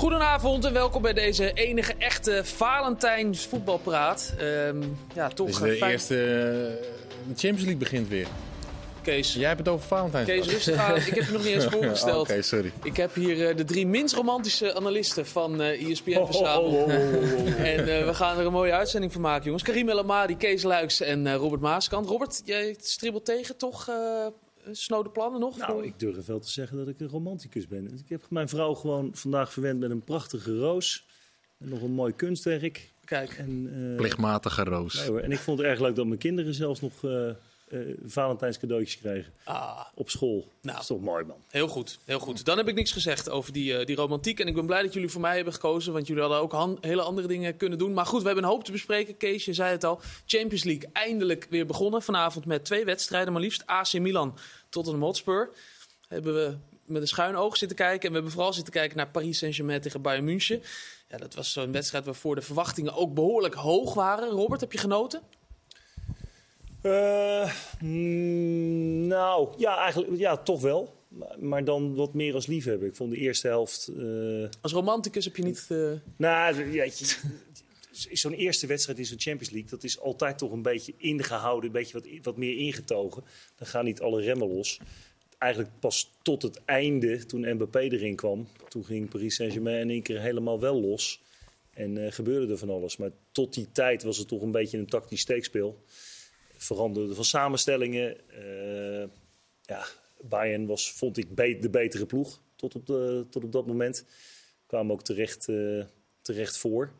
Goedenavond en welkom bij deze enige echte Valentijns voetbalpraat. Ehm, ja, toch is de fijn- eerste. eh, De Champions League begint weer. Kees. Jij hebt het over Valentijn. Kees, rustig aan. Ik heb je nog niet eens voorgesteld. Oké, sorry. Ik heb hier eh, de drie minst romantische analisten van eh ESPN Oh, verzameld. En eh, we gaan er een mooie uitzending van maken, jongens. Karim El Amadi, Kees Luiks en eh, Robert Maaskant. Robert, jij stribbelt tegen toch eh snode plannen nog? Nou, Voor- ik durf wel te zeggen dat ik een romanticus ben. Ik heb mijn vrouw gewoon vandaag verwend met een prachtige roos. En nog een mooi kunstwerk. Kijk, En, eh, Plichtmatige roos. nee hoor, en ik vond het erg leuk dat mijn kinderen zelfs nog eh eh, Valentijns cadeautjes kregen. ah, Op school. Nou. Dat is toch mooi, man. Heel goed, heel goed. Dan heb ik niks gezegd over die, eh, die romantiek. En ik ben blij dat jullie voor mij hebben gekozen. Want jullie hadden ook han- hele andere dingen kunnen doen. Maar goed, we hebben een hoop te bespreken. Kees, je zei het al. Champions League eindelijk weer begonnen. Vanavond met twee wedstrijden. Maar liefst AC Milan tot een Hotspur. Hebben we met een schuin oog zitten kijken. En we hebben vooral zitten kijken naar Paris Saint-Germain tegen Bayern München. Ja, dat was zo'n wedstrijd waarvoor de verwachtingen ook behoorlijk hoog waren. Robert, heb je genoten? Mm, nou, ja, eigenlijk ja, toch wel. Maar, maar dan wat meer als liefhebber. Ik vond de eerste helft... eh, Als romanticus heb je niet... eh, Nou, ja, je- zo'n eerste wedstrijd in zo'n Champions League, dat is altijd toch een beetje ingehouden, een beetje wat, wat meer ingetogen. Dan gaan niet alle remmen los. Eigenlijk pas tot het einde, toen Mbappé erin kwam, toen ging Paris Saint-Germain in één keer helemaal wel los. En gebeurde er van alles. Maar tot die tijd was het toch een beetje een tactisch steekspel. Veranderde van samenstellingen. Eh, ja, Bayern was, vond ik, be- de betere ploeg tot op, de, tot op dat moment. Kwamen ook terecht, eh, terecht voor.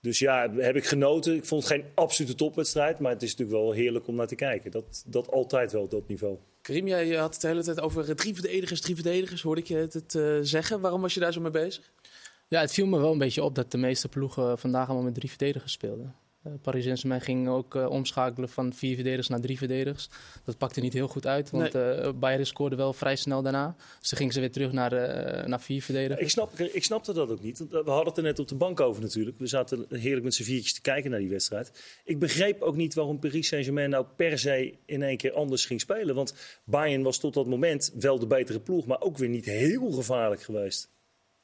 Dus ja, heb ik genoten. Ik vond het geen absolute topwedstrijd. Maar het is natuurlijk wel heerlijk om naar te kijken. Dat, dat altijd wel, dat niveau. Karim, jij had het de hele tijd over eh, drie verdedigers, drie verdedigers. Hoorde ik je het eh, zeggen. Waarom was je daar zo mee bezig? Ja, het viel me wel een beetje op dat de meeste ploegen vandaag allemaal met drie verdedigers speelden. Eh, Paris Saint-Germain ging ook eh, omschakelen van vier verdedigers naar drie verdedigers. Dat pakte niet heel goed uit, want eh Bayern scoorde wel vrij snel daarna. Dus dan gingen ze weer terug naar, naar vier verdedigers. Ik, snap, ik snapte dat ook niet. We hadden het er net op de bank over natuurlijk. We zaten heerlijk met z'n viertjes te kijken naar die wedstrijd. Ik begreep ook niet waarom Paris Saint-Germain nou per se in één keer anders ging spelen. Want Bayern was tot dat moment wel de betere ploeg. Maar ook weer niet heel gevaarlijk geweest.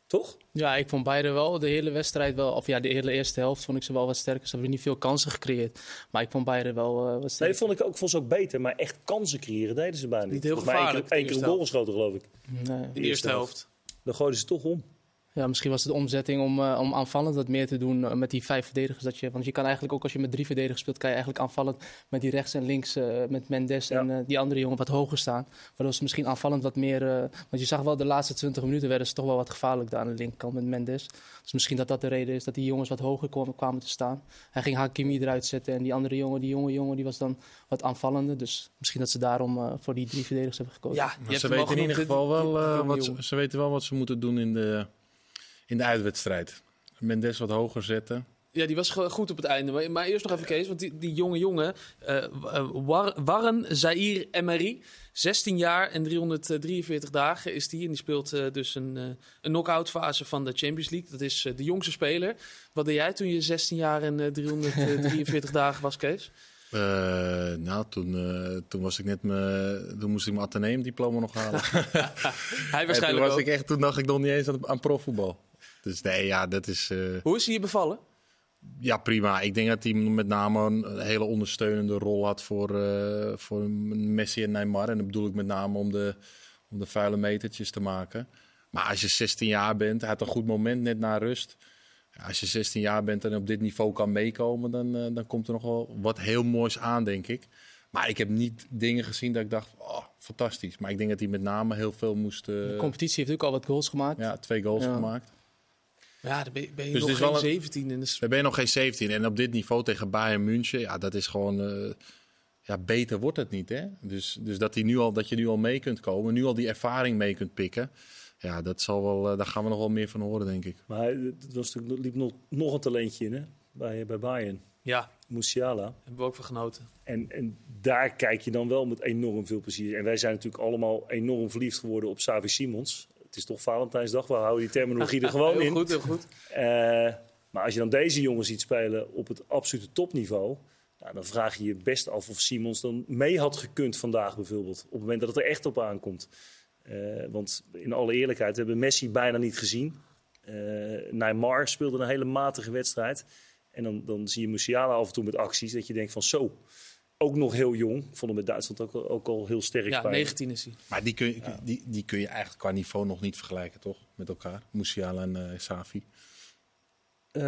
Toch? Ja, ik vond beide wel de hele wedstrijd wel, of ja, de hele eerste helft vond ik ze wel wat sterker. Ze hebben niet veel kansen gecreëerd. Maar ik vond beide wel eh, wat Nee, sterker. vond ik ook, vond ze ook beter. Maar echt kansen creëren deden ze bijna niet. Niet heel gevaarlijk, keer- een eerste goal geschoten geloof ik. Nee. De eerste helft. Dan gooiden ze toch om. Ja, misschien was het de omzetting om, eh, om aanvallend wat meer te doen eh, met die vijf verdedigers. Dat je, want je kan eigenlijk ook als je met drie verdedigers speelt, kan je eigenlijk aanvallend met die rechts en links, eh, met Mendes en Ja. die andere jongen wat hoger staan. Waardoor ze misschien aanvallend wat meer... eh, want je zag wel de laatste 20 minuten werden ze toch wel wat gevaarlijk daar aan de linkerkant met Mendes. Dus misschien dat dat de reden is dat die jongens wat hoger kwamen, kwamen te staan. Hij ging Hakimi eruit zetten en die andere jongen, die jonge jongen, die was dan wat aanvallender. Dus misschien dat ze daarom eh, voor die drie verdedigers hebben gekozen. Ja, ze weten in ieder geval wel eh, wat, ze weten wel wat ze moeten doen in de, in de uitwedstrijd. Mendes wat hoger zetten. Ja, die was goed op het einde. Maar, maar eerst nog even Kees, want die, die jonge jongen, eh, eh, War- Warren Zaire Emery, 16 jaar en 343 dagen is die. En die speelt eh, dus een, eh een knock-out fase van de Champions League. Dat is de jongste speler. Wat deed jij toen je 16 jaar en eh, 343 dagen was, Kees? Eh, nou, toen, eh, toen was ik net me, toen moest ik mijn Atheneum diploma nog halen. Hij En toen, waarschijnlijk was ook. ik echt, toen dacht ik nog niet eens aan, aan profvoetbal. Dus nee, ja, dat is... eh, Hoe is hij je bevallen? Ja, prima. Ik denk dat hij met name een hele ondersteunende rol had voor, eh, voor Messi en Neymar. En dat bedoel ik met name om de, om de vuile metertjes te maken. Maar als je 16 jaar bent, hij had een goed moment net na rust. Ja, als je 16 jaar bent en op dit niveau kan meekomen, dan, eh, dan komt er nog wel wat heel moois aan, denk ik. Maar ik heb niet dingen gezien dat ik dacht, oh, fantastisch. Maar ik denk dat hij met name heel veel moest... De competitie heeft ook al wat goals gemaakt. ja, twee goals Ja. gemaakt. Ja, dan ben je, ben je Dus nog is geen wel een- 17. En dus, Dan ben je nog geen 17. En op dit niveau tegen Bayern München, ja, dat is gewoon. eh, ja, beter wordt het niet. Hè? Dus, dus dat, hij nu al, dat je nu al mee kunt komen, nu al die ervaring mee kunt pikken. Ja, dat zal wel, eh, daar gaan we nog wel meer van horen, denk ik. Maar het was natuurlijk, er liep nog, nog een talentje in hè? Bij, bij Bayern. ja, Musiala. hebben we ook van genoten. En, en daar kijk je dan wel met enorm veel plezier. En wij zijn natuurlijk allemaal enorm verliefd geworden op Savi Simons. Het is toch Valentijnsdag, we houden die terminologie er gewoon heel in. goed, heel goed. Eh, maar als je dan deze jongen ziet spelen op het absolute topniveau... Nou, dan vraag je je best af of Simons dan mee had gekund vandaag bijvoorbeeld. Op het moment dat het er echt op aankomt. Eh, want in alle eerlijkheid, we hebben Messi bijna niet gezien. Eh, Neymar speelde een hele matige wedstrijd. En dan, dan zie je Musiala af en toe met acties dat je denkt van zo, ook nog heel jong. Ik vond hem met Duitsland ook, al- ook al heel sterk Ja, spelen. 19 is hij. Maar die kun, je, die, die kun je eigenlijk qua niveau nog niet vergelijken, toch? Met elkaar. Musiala en eh Safi. Eh,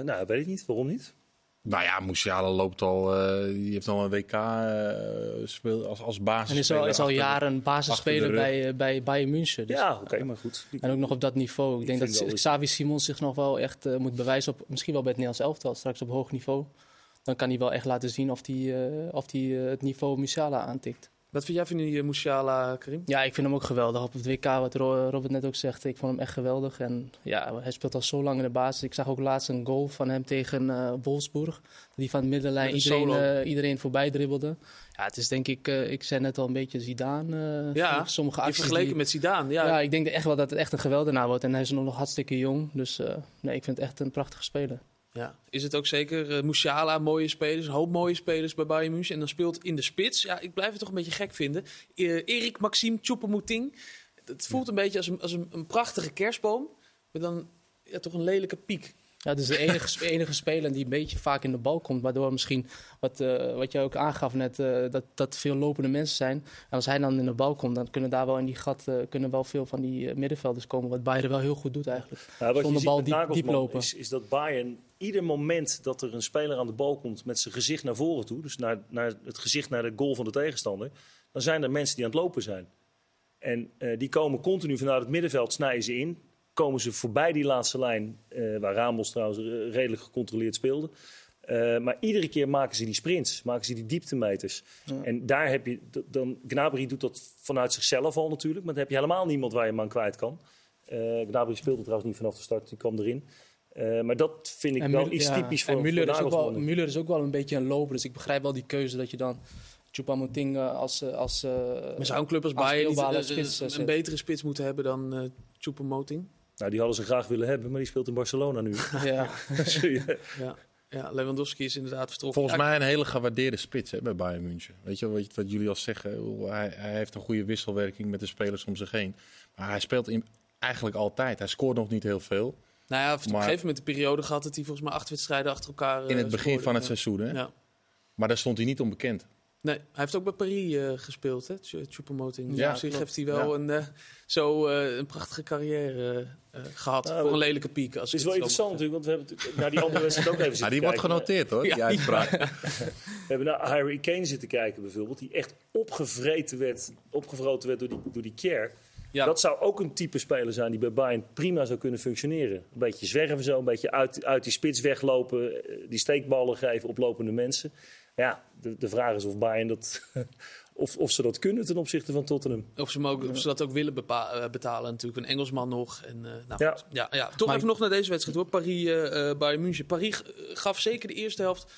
nou, weet ik niet. Waarom niet? Nou ja, Musiala loopt al, eh, die heeft al een WK eh speel als, als basis. En is al, is al jaren basisspeler bij, bij Bayern München. Dus- ja, oké, maar goed. En ook nog op dat niveau. Ik denk dat Xavi Simons zich nog wel echt moet bewijzen op, misschien wel bij het Nederlands elftal, straks op hoog niveau. Dan kan hij wel echt laten zien of hij eh, of die, eh, het niveau Musiala aantikt. Wat vind jij van die eh, Musiala, Karim? Ja, ik vind hem ook geweldig. Op het WK, wat Ro- Robert net ook zegt, ik vond hem echt geweldig. En ja, hij speelt al zo lang in de basis. Ik zag ook laatst een goal van hem tegen Wolfsburg. Die van de middenlijn iedereen, iedereen voorbij dribbelde. Ja, het is denk ik, ik zei net al een beetje Zidane. Ja, sommige acties vergeleken die- met Zidane. Ja, Ja, ik denk echt wel dat het echt een geweldenaar wordt. En hij is nog hartstikke jong. Dus nee, ik vind het echt een prachtige speler. Ja, is het ook zeker. eh Musiala, mooie spelers, een hoop mooie spelers bij Bayern München. En dan speelt in de spits. Ja, ik blijf het toch een beetje gek vinden. Eh, Erik Maxime Choupo-Moting. Het voelt een beetje als een, als een, een prachtige kerstboom. Met dan ja, toch een lelijke piek. Ja, het is de enige, enige speler die een beetje vaak in de bal komt. Waardoor misschien, wat, eh, wat jij ook aangaf net, eh, dat, dat veel lopende mensen zijn. En als hij dan in de bal komt, dan kunnen daar wel in die gat eh, kunnen wel veel van die middenvelders komen. Wat Bayern wel heel goed doet eigenlijk. Wat Zonder bal diep- diep lopen. Is, is dat Bayern ieder moment dat er een speler aan de bal komt met zijn gezicht naar voren toe, dus naar, naar het gezicht naar de goal van de tegenstander, dan zijn er mensen die aan het lopen zijn. En die komen continu vanuit het middenveld, snijden ze in, komen ze voorbij die laatste lijn, eh, waar Ramos trouwens redelijk gecontroleerd speelde. Eh, maar iedere keer maken ze die sprints, maken ze die dieptemeters. En daar heb je, dan, Gnabry doet dat vanuit zichzelf al natuurlijk, maar dan heb je helemaal niemand waar je hem aan kwijt kan. Eh Gnabry speelde trouwens niet vanaf de start, die kwam erin. Eh, maar dat vind ik En wel iets ja, typisch voor, En Müller is, ook wel. Müller is ook wel een beetje een loper. Dus ik begrijp wel die keuze dat je dan Choupo-Moting als... eh, als eh, Maar zou een club als als Bayern een betere spits moeten hebben dan eh Choupo-Moting? Nou, die hadden ze graag willen hebben, maar die speelt in Barcelona nu. ja. Ja. ja, Lewandowski is inderdaad vertrokken. Volgens mij een hele gewaardeerde spits hè, bij Bayern München. Weet je wat, wat jullie al zeggen? Hoe- Hij, hij heeft een goede wisselwerking met de spelers om zich heen. Maar hij speelt in, eigenlijk altijd. Hij scoort nog niet heel veel. Nou ja, op een Maar- gegeven moment de periode gehad dat hij volgens mij acht wedstrijden achter elkaar... eh, In het begin scoorde. van het Ja. seizoen. Hè? Ja. Maar daar stond hij niet onbekend. Nee, hij heeft ook bij Paris eh, gespeeld, hè, Choupo-Moting. Ja, op zich klopt. heeft hij wel Ja. een, eh, zo eh, een prachtige carrière eh, gehad. Nou, voor een lelijke piek. Als Het is wel interessant natuurlijk, want we hebben natuurlijk naar die andere wedstrijd ook even Ja, zitten die wordt kijken. genoteerd hoor, die Ja. uitspraak. We hebben naar Harry Kane zitten kijken bijvoorbeeld, die echt opgevreten werd, opgevroten werd door die, door die Kier. Ja. Dat zou ook een type speler zijn die bij Bayern prima zou kunnen functioneren. Een beetje zwerven zo, een beetje uit, uit die spits weglopen, die steekballen geven op lopende mensen. Ja, de, de vraag is of Bayern dat, of, of ze dat kunnen ten opzichte van Tottenham. Of ze, mogen, of ze dat ook willen bepa- eh, betalen. Natuurlijk een Engelsman nog. En, eh, nou, Ja. goed. ja, ja. Toch Maar- even nog naar deze wedstrijd hoor. Paris, eh eh, Bayern München. Paris gaf zeker de eerste helft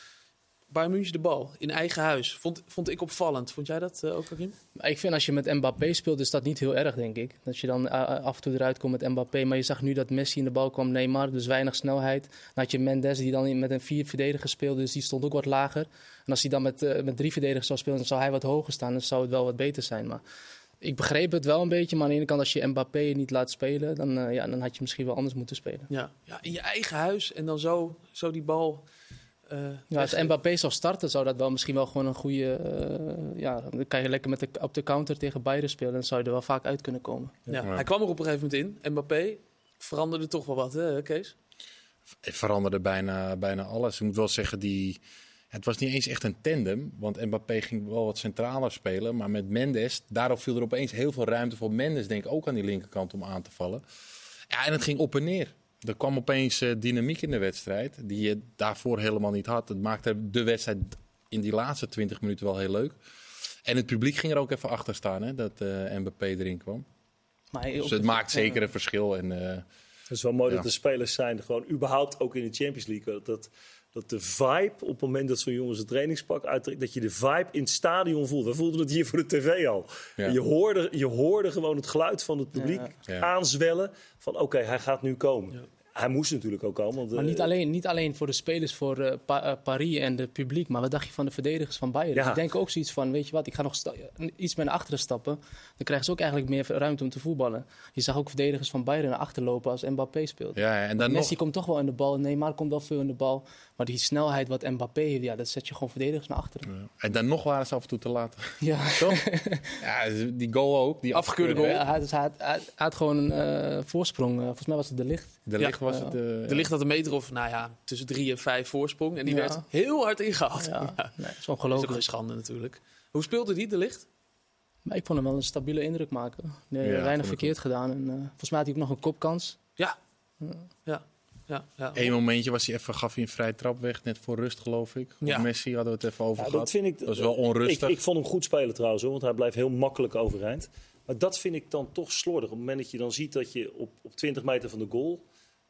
Bayern München de bal. In eigen huis. Vond, vond ik opvallend. Vond jij dat ook, Karim? Ik vind als je met Mbappé speelt, is dat niet heel erg, denk ik. Dat je dan eh, af en toe eruit komt met Mbappé. Maar je zag nu dat Messi in de bal kwam, Neymar, dus weinig snelheid. Dan had je Mendes, die dan met een vier verdedigers speelde, dus die stond ook wat lager. En als hij dan met, eh, met drie verdedigers zou spelen, dan zou hij wat hoger staan. Dan zou het wel wat beter zijn. Maar ik begreep het wel een beetje. Maar aan de ene kant, als je Mbappé niet laat spelen, dan, eh, ja, dan had je misschien wel anders moeten spelen. Ja. ja, in je eigen huis. En dan zo, zo die bal... eh, Ja, als Mbappé zou starten, zou dat wel misschien wel gewoon een goede... eh, ja, dan kan je lekker met de, op de counter tegen Bayern spelen. Dan zou je er wel vaak uit kunnen komen. Ja, Ja. Hij kwam er op een gegeven moment in. Mbappé veranderde toch wel wat, hè, Kees? Het veranderde bijna, bijna alles. Ik moet wel zeggen, die, het was niet eens echt een tandem. Want Mbappé ging wel wat centraler spelen. Maar met Mendes, daardoor viel er opeens heel veel ruimte voor Mendes, denk ik, ook aan die linkerkant om aan te vallen. Ja, en het ging op en neer. Er kwam opeens eh, dynamiek in de wedstrijd, die je daarvoor helemaal niet had. Het maakte de wedstrijd in die laatste 20 minuten wel heel leuk. En het publiek ging er ook even achter staan, hè, dat eh Mbappé erin kwam. Maar Dus het maakt zeker een verschil. En, eh, Het is wel mooi Ja. dat de spelers zijn, gewoon überhaupt ook in de Champions League. Dat, dat de vibe op het moment dat zo'n jongen zijn trainingspak uittrekt, dat je de vibe in het stadion voelt. We voelden het hier voor de tv al. Ja. Je, hoorde, je hoorde gewoon het geluid van het publiek Ja. aanzwellen van oké, hij gaat nu komen. Ja. hij moest natuurlijk ook komen. Want, Maar eh, niet alleen, niet alleen voor de spelers, voor Pa- eh, Paris en het publiek. Maar wat dacht je van de verdedigers van Bayern? Ja. Ik denk ook zoiets van, weet je wat, ik ga nog iets meer naar achteren stappen. Dan krijgen ze ook eigenlijk meer ruimte om te voetballen. Je zag ook verdedigers van Bayern naar achter lopen als Mbappé speelt. Ja, en dan nog, Messi komt toch wel in de bal, Neymar komt wel veel in de bal. Maar die snelheid wat Mbappé heeft, ja, dat zet je gewoon verdedigers naar achteren. en dan nog waren ze af en toe te laat. Ja, Toch? ja, die goal ook. Die Afgekeurde goal. hij, had- hij, had- hij had gewoon een eh, voorsprong. Eh, volgens mij was het de licht. De Ja. licht was het. eh, Er ligt dat een meter of, nou ja, tussen drie en vijf voorsprong. En die Ja. werd heel hard ingehaald. Ja, Ja. nee, dat is Dat is ook ongelooflijk. geen schande natuurlijk. Hoe speelde die, de licht? Maar ik vond hem wel een stabiele indruk maken. Nee, Ja, weinig verkeerd gedaan. En, eh, volgens mij had hij ook nog een kopkans. Ja. Ja. Ja. ja. Eén momentje was hij even, gaf hij een vrije trap weg, net voor rust geloof ik. Ja. Messi hadden we het even over Ja, gehad. dat vind ik. Dat was wel onrustig. Ik, ik vond hem goed spelen trouwens, hoor, want hij blijft heel makkelijk overeind. Maar dat vind ik dan toch slordig. Op het moment dat je dan ziet dat je op, op 20 meter van de goal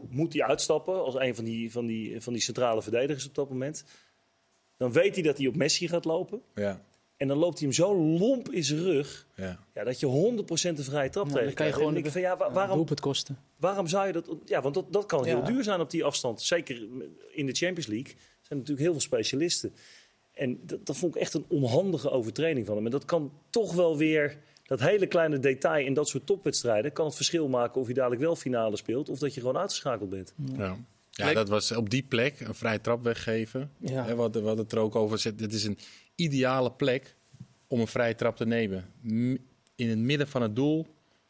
moet hij uitstappen als een van die, van, die, van die centrale verdedigers op dat moment. Dan weet hij dat hij op Messi gaat lopen. Ja, En dan loopt hij hem zo lomp in zijn rug. ja. Ja, dat je 100% een vrije trap Ja, tegen dan kan je gewoon En ik van, ja, wa- Waarom? Doelpunt kosten. waarom zou je dat... Ja, want dat, dat kan heel duur zijn op die afstand. Zeker in de Champions League zijn natuurlijk heel veel specialisten. En dat, dat vond ik echt een onhandige overtreding van hem. En dat kan toch wel weer... Dat hele kleine detail in dat soort topwedstrijden... kan het verschil maken of je dadelijk wel finale speelt... of dat je gewoon uitgeschakeld bent. Ja. Ja, dat was op die plek een vrije trap weggeven. Ja. Wat, wat het er ook over zit. Dit is een ideale plek om een vrije trap te nemen. In het midden van het doel,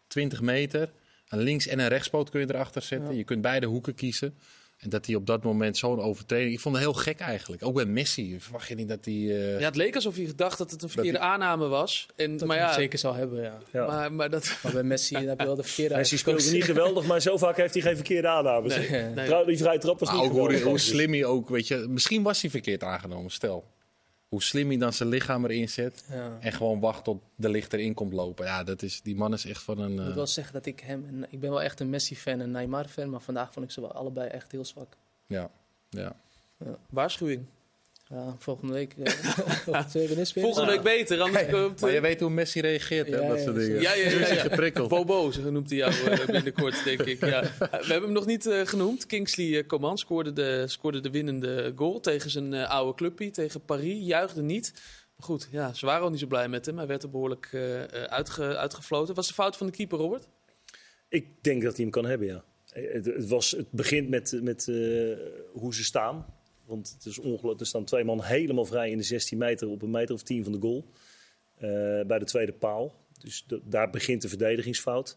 20 meter. Een links- en een rechtspoot kun je erachter zetten. Ja. Je kunt beide hoeken kiezen. En dat hij op dat moment zo'n overtreding... Ik vond het heel gek eigenlijk. Ook bij Messi. Verwacht je niet dat hij... eh, Ja, het leek alsof hij dacht dat het een verkeerde aanname was. En, Dat maar hij ja, het zeker zou hebben, ja. Ja. Maar, maar dat... Maar bij Messi heb je wel de verkeerde Messi speelde niet geweldig, maar zo vaak heeft hij geen verkeerde aannames. Nee, die vrije trap was Maar niet ook hoe, geweldig. hoe overigens. slim hij ook, weet je, misschien was hij verkeerd aangenomen, stel. Hoe slim hij dan zijn lichaam erin zet Ja. en gewoon wacht tot de licht erin komt lopen. Ja, dat is, die man is echt van een... Ik moet eh, wel zeggen dat ik hem... En, ik ben wel echt een Messi-fan en Neymar-fan. Maar vandaag vond ik ze wel allebei echt heel zwak. ja, ja. Waarschuwing. Ja, volgende week... eh? Volgende week beter, anders komt... Maar je weet hoe Messi reageert, hè, Ja, dat soort dingen. Ja, ja, ja, ja. geprikkeld. Bobo, zo noemt hij jou eh, binnenkort, denk ik. Ja. Eh, We hebben hem nog niet eh, genoemd. Kingsley eh, Coman scoorde de, scoorde de winnende goal tegen zijn eh, oude clubpie, tegen Paris. Juichte niet. Maar goed, ja, ze waren ook niet zo blij met hem. Hij werd er behoorlijk eh, eh, uitge, uitgefloten. Was de fout van de keeper, Robert? Ik denk dat hij hem kan hebben, ja. Eh, Het, het, was, het begint met, met eh, hoe ze staan. Want het is ongelooflijk. Er staan twee man helemaal vrij in de 16 meter op een meter of 10 van de goal. Eh, bij de tweede paal. Dus daar begint de verdedigingsfout.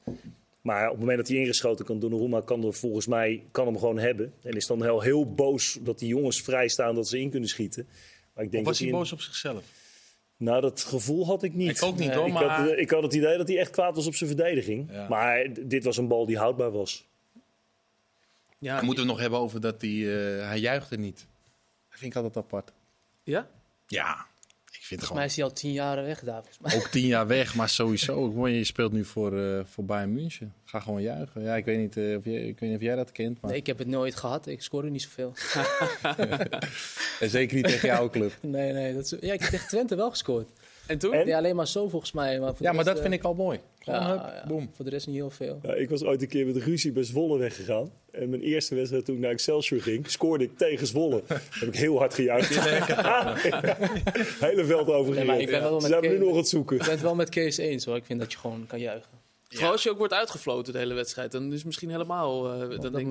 Maar op het moment dat hij ingeschoten kan, Donnarumma kan er volgens mij kan hem gewoon hebben. En is dan heel, heel boos dat die jongens vrij staan dat ze in kunnen schieten. Maar ik denk Of was dat hij in- boos op zichzelf? Nou, dat gevoel had ik niet. Ik ook niet, Nee, hoor, Ik maar... had, ik had het idee dat hij echt kwaad was op zijn verdediging. Ja. Maar dit was een bal die houdbaar was. Ja, Dan moeten we het nog hebben over dat hij... eh, hij juichte niet. Vind ik altijd apart. ja? Ja, ik vind het Volgens mij gewoon... is hij al tien jaren weg mij. Ook tien jaar weg, maar sowieso. Je speelt nu voor, eh voor Bayern München. Ga gewoon juichen. Ja, ik weet niet, eh, of, jij, ik weet niet of jij dat kent. Maar... Nee, ik heb het nooit gehad. Ik scoorde niet zoveel. En zeker niet tegen jouw club. Nee, nee. Dat is, ja, ik heb tegen Twente wel gescoord. En toen? En? Ja, alleen maar zo volgens mij. Maar Ja, maar dat eh, vind ik al mooi. Gewoon ja, hup, ja, boem. Voor de rest niet heel veel. Ja, ik was ooit een keer met ruzie bij Zwolle weggegaan. En mijn eerste wedstrijd toen ik naar Excelsior ging, scoorde ik tegen Zwolle. heb ik heel hard gejuicht. Hele veld Nee, over maar ik ben wel Ze met zijn nu nog aan het zoeken. Ik ben het wel met Kees eens hoor. Ik vind dat je gewoon kan juichen. Vooral als je ook wordt uitgefloten de hele wedstrijd. Dan is het misschien helemaal... eh, dan denk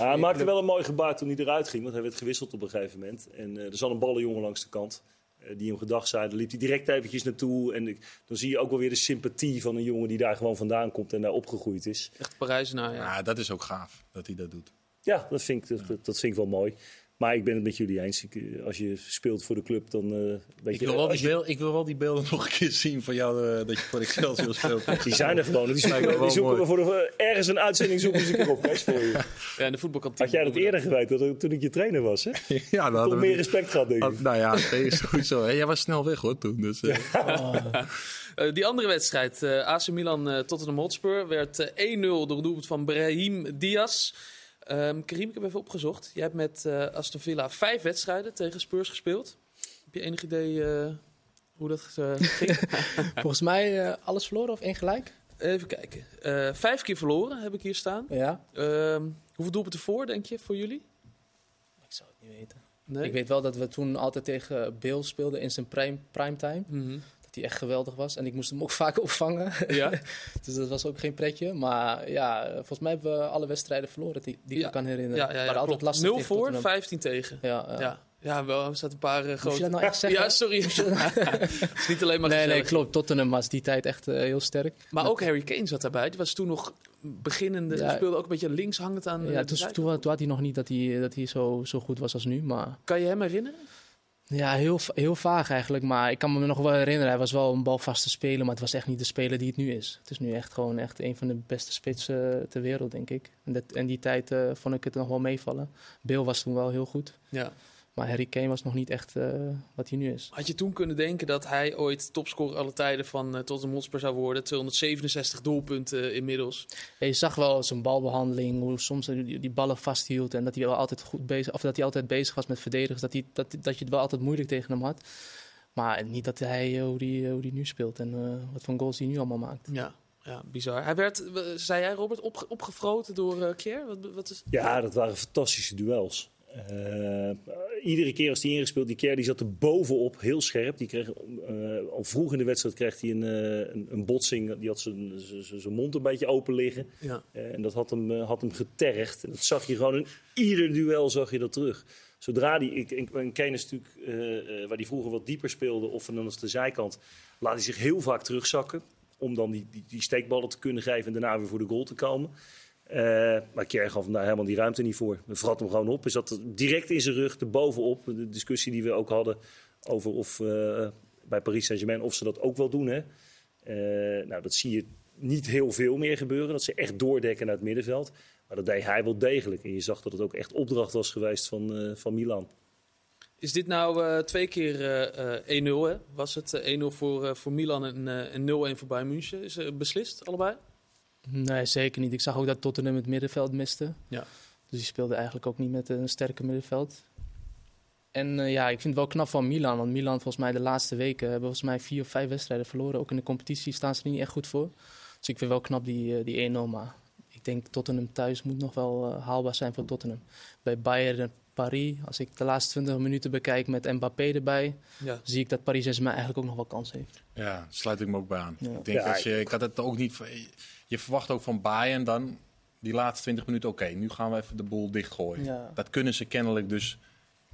Ah, hij maakte wel een mooi gebaar toen hij eruit ging. Want hij werd gewisseld op een gegeven moment. En eh, er zat een ballenjongen langs de kant. Eh, die hem gedag zei. Daar liep hij direct eventjes naartoe. En ik- dan zie je ook wel weer de sympathie van een jongen die daar gewoon vandaan komt. En daar opgegroeid is. echt Parijzenaar, ja. Ja, dat is ook gaaf dat hij dat doet. Ja, dat vind ik, dat, dat vind ik wel mooi. Maar ik ben het met jullie eens. Ik, eh, als je speelt voor de club, dan eh, weet Ik je... wil, wel die je- ik wil wel die beelden nog een keer zien van jou eh, dat je voor Excelsior speelt. Die zijn er gewoon. Die zoeken, wel die zoeken we voor de, ergens een uitzending zoeken ze een keer op. Kees, voor je. Ja, in de voetbalkantine. Had jij dat eerder geweten, dat, toen ik je trainer was? Hè? ja, dan Toch hadden we meer die- respect gehad, denk ik. had- Nou ja, is goed zo. Hè. Jij was snel weg hoor toen. Dus, eh, Eh, die andere wedstrijd, eh AC Milan eh, Tottenham Hotspur, werd eh, 1-0 door het doelpunt van Brahim Diaz. Ehm Karim, ik heb even opgezocht. Jij hebt met eh Aston Villa vijf wedstrijden tegen Spurs gespeeld. Heb je enig idee eh, hoe dat eh, ging? Volgens mij alles verloren of één gelijk? Even kijken. Vijf keer verloren heb ik hier staan. Ja? Ehm, hoeveel doelpunten voor, denk je, voor jullie? Ik zou het niet weten. Nee? Ik weet wel dat we toen altijd tegen Bill speelden in zijn prime, primetime. Mhm. Hij echt geweldig was. En ik moest hem ook vaak opvangen. Ja? dus dat was ook geen pretje. Maar ja, volgens mij hebben we alle wedstrijden verloren die, die ik me kan herinneren. Ja, ja, ja, Maar altijd lastig 0 tegen voor, Tottenham. 15 tegen. Ja, ja. Ja, wel, er staat een paar eh, grote... nou? Ja, sorry. Het is niet alleen maar nee, nee, klopt. Tottenham was die tijd echt eh, heel sterk. Maar ook Harry Kane zat daarbij. Die was toen nog beginnende. Ja. Die speelde ook een beetje links hangend aan. eh, Ja, de toen, toen, toen had hij nog niet dat hij, dat hij zo, zo goed was als nu. Maar Kan je hem herinneren? Ja, heel, heel vaag eigenlijk. Maar ik kan me nog wel herinneren. Hij was wel een balvaste speler, maar het was echt niet de speler die het nu is. Het is nu echt gewoon echt een van de beste spitsen ter wereld, denk ik. En, dat, en die tijd eh, vond ik het nog wel meevallen. Bill was toen wel heel goed. Ja. Maar Harry Kane was nog niet echt eh, wat hij nu is. Had je toen kunnen denken dat hij ooit topscorer alle tijden van uh, Tottenham Hotspur zou worden? 267 doelpunten inmiddels. Ja, je zag wel zijn balbehandeling, hoe soms hij die, die ballen vasthield en dat hij wel altijd goed bezig, of dat hij altijd bezig was met verdedigers, dat, hij, dat, dat je het wel altijd moeilijk tegen hem had. Maar niet dat hij eh, hoe die, hoe die nu speelt en uh, wat voor goals hij nu allemaal maakt. Ja. Ja, bizar. Hij werd, zei jij Robert, opge opgefroten door uh, Kier? Wat, wat is... Ja, dat waren fantastische duels. Uh, iedere keer als hij ingespeeld, die keer die zat er bovenop, heel scherp. Die kreeg, uh, al vroeg in de wedstrijd kreeg hij een, uh, een, een, botsing. Die had zijn mond een beetje open liggen. Ja. en dat had hem, had hem getergd. En dat zag je gewoon in ieder duel zag je dat terug. Zodra die, ik, ik, een Kane is natuurlijk, waar die vroeger wat dieper speelde, of dan als de zijkant, laat hij zich heel vaak terugzakken. Om dan die, die, die steekballen te kunnen geven en daarna weer voor de goal te komen. Uh, maar Kerr gaf daar helemaal die ruimte niet voor. We vrat hem gewoon op. Hij zat direct in zijn rug, erbovenop. De discussie die we ook hadden over of uh, bij Paris Saint-Germain of ze dat ook wel doen. Hè. Uh, nou, dat zie je niet heel veel meer gebeuren. Dat ze echt doordekken naar het middenveld. Maar dat deed hij wel degelijk. En je zag dat het ook echt opdracht was geweest van, van Milan. Is dit nou twee keer uh, 1-0? Hè? Was het 1-0 voor, voor Milan en, en 0-1 voor Bayern München? Is beslist allebei? Nee, zeker niet. Ik zag ook dat Tottenham het middenveld miste. Ja. Dus die speelde eigenlijk ook niet met een sterke middenveld. En uh, ja, ik vind het wel knap van Milan. Want Milan, volgens mij de laatste weken, hebben volgens mij vier of vijf wedstrijden verloren. Ook in de competitie staan ze er niet echt goed voor. Dus ik vind wel knap die, uh, die 1-0. Maar ik denk Tottenham thuis moet nog wel uh, haalbaar zijn voor Tottenham. Bij Bayern en Paris, als ik de laatste 20 minuten bekijk met Mbappé erbij, ja. zie ik dat Paris Saint-Germain eigenlijk ook nog wel kans heeft. Ja, sluit ik me ook bij aan. Ja. Ik denk Ja, als je, ik had het ook niet. Je verwacht ook van Bayern dan die laatste 20 minuten. Oké, nu gaan we even de boel dichtgooien. Ja. Dat kunnen ze kennelijk dus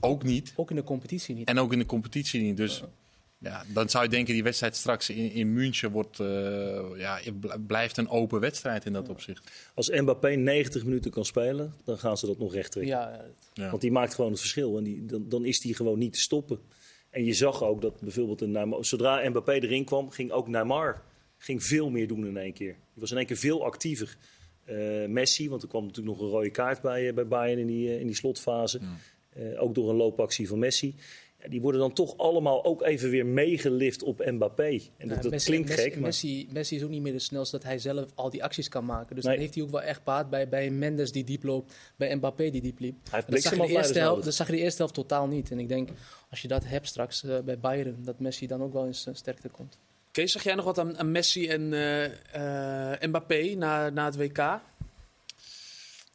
ook niet. Ook in de competitie niet. En ook in de competitie niet. Dus ja, dan zou je denken die wedstrijd straks in, in München wordt, uh, ja, blijft een open wedstrijd in dat Ja. opzicht. Als Mbappé 90 minuten kan spelen, dan gaan ze dat nog recht trekken. Ja. Want die maakt gewoon het verschil. En die, dan, dan is die gewoon niet te stoppen. En je zag ook dat bijvoorbeeld een Neymar, zodra Mbappé erin kwam, ging ook Neymar ging veel meer doen in één keer. Die was in één keer veel actiever. Uh, Messi, want er kwam natuurlijk nog een rode kaart bij, uh, bij Bayern in die, uh, in die slotfase. Uh, ook door een loopactie van Messi. Ja, die worden dan toch allemaal ook even weer meegelift op Mbappé. En dat, Ja, dat Messi, klinkt Messi, gek, maar... Messi, Messi is ook niet meer de snelste dat hij zelf al die acties kan maken. Dus Nee. dan heeft hij ook wel echt baat bij, bij Mendes die diep loopt, bij Mbappé die diep liep. Hij dat, zag de eerste helft, dat zag je de eerste helft totaal niet. En ik denk, als je dat hebt straks eh, bij Bayern, dat Messi dan ook wel eens uh, sterkte komt. Kees, zag jij nog wat aan, aan Messi en uh, Mbappé na, na het WK?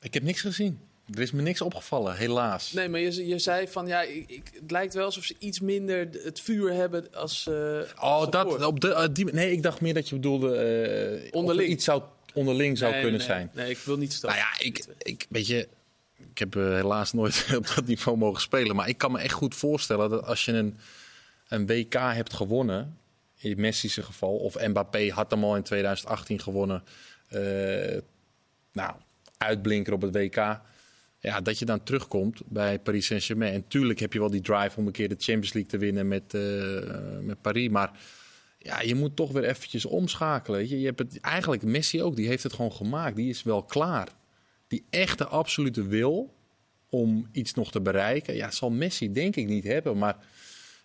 Ik heb niks gezien. Er is me niks opgevallen, helaas. Nee, maar je, je zei van ja, ik, ik, het lijkt wel alsof ze iets minder het vuur hebben als. Uh, oh, dat, op de, uh, die, nee, ik dacht meer dat je bedoelde. Uh, Onderling. iets zou, onderling zou nee, kunnen nee, zijn. Nee, ik wil niet staan. Nou ja, ik, ik weet je. Ik heb helaas nooit op dat niveau mogen spelen. Maar ik kan me echt goed voorstellen dat als je een, een WK hebt gewonnen. In Messi's geval. Of Mbappé had hem al in 2018 gewonnen. eh, nou, uitblinker op het WK. Ja, dat je dan terugkomt bij Paris Saint-Germain. En tuurlijk heb je wel die drive om een keer de Champions League te winnen met, uh, met Paris. Maar ja, je moet toch weer eventjes omschakelen. Je. Je hebt het, eigenlijk Messi ook, die heeft het gewoon gemaakt. Die is wel klaar. Die echte absolute wil om iets nog te bereiken. Ja, zal Messi denk ik niet hebben. Maar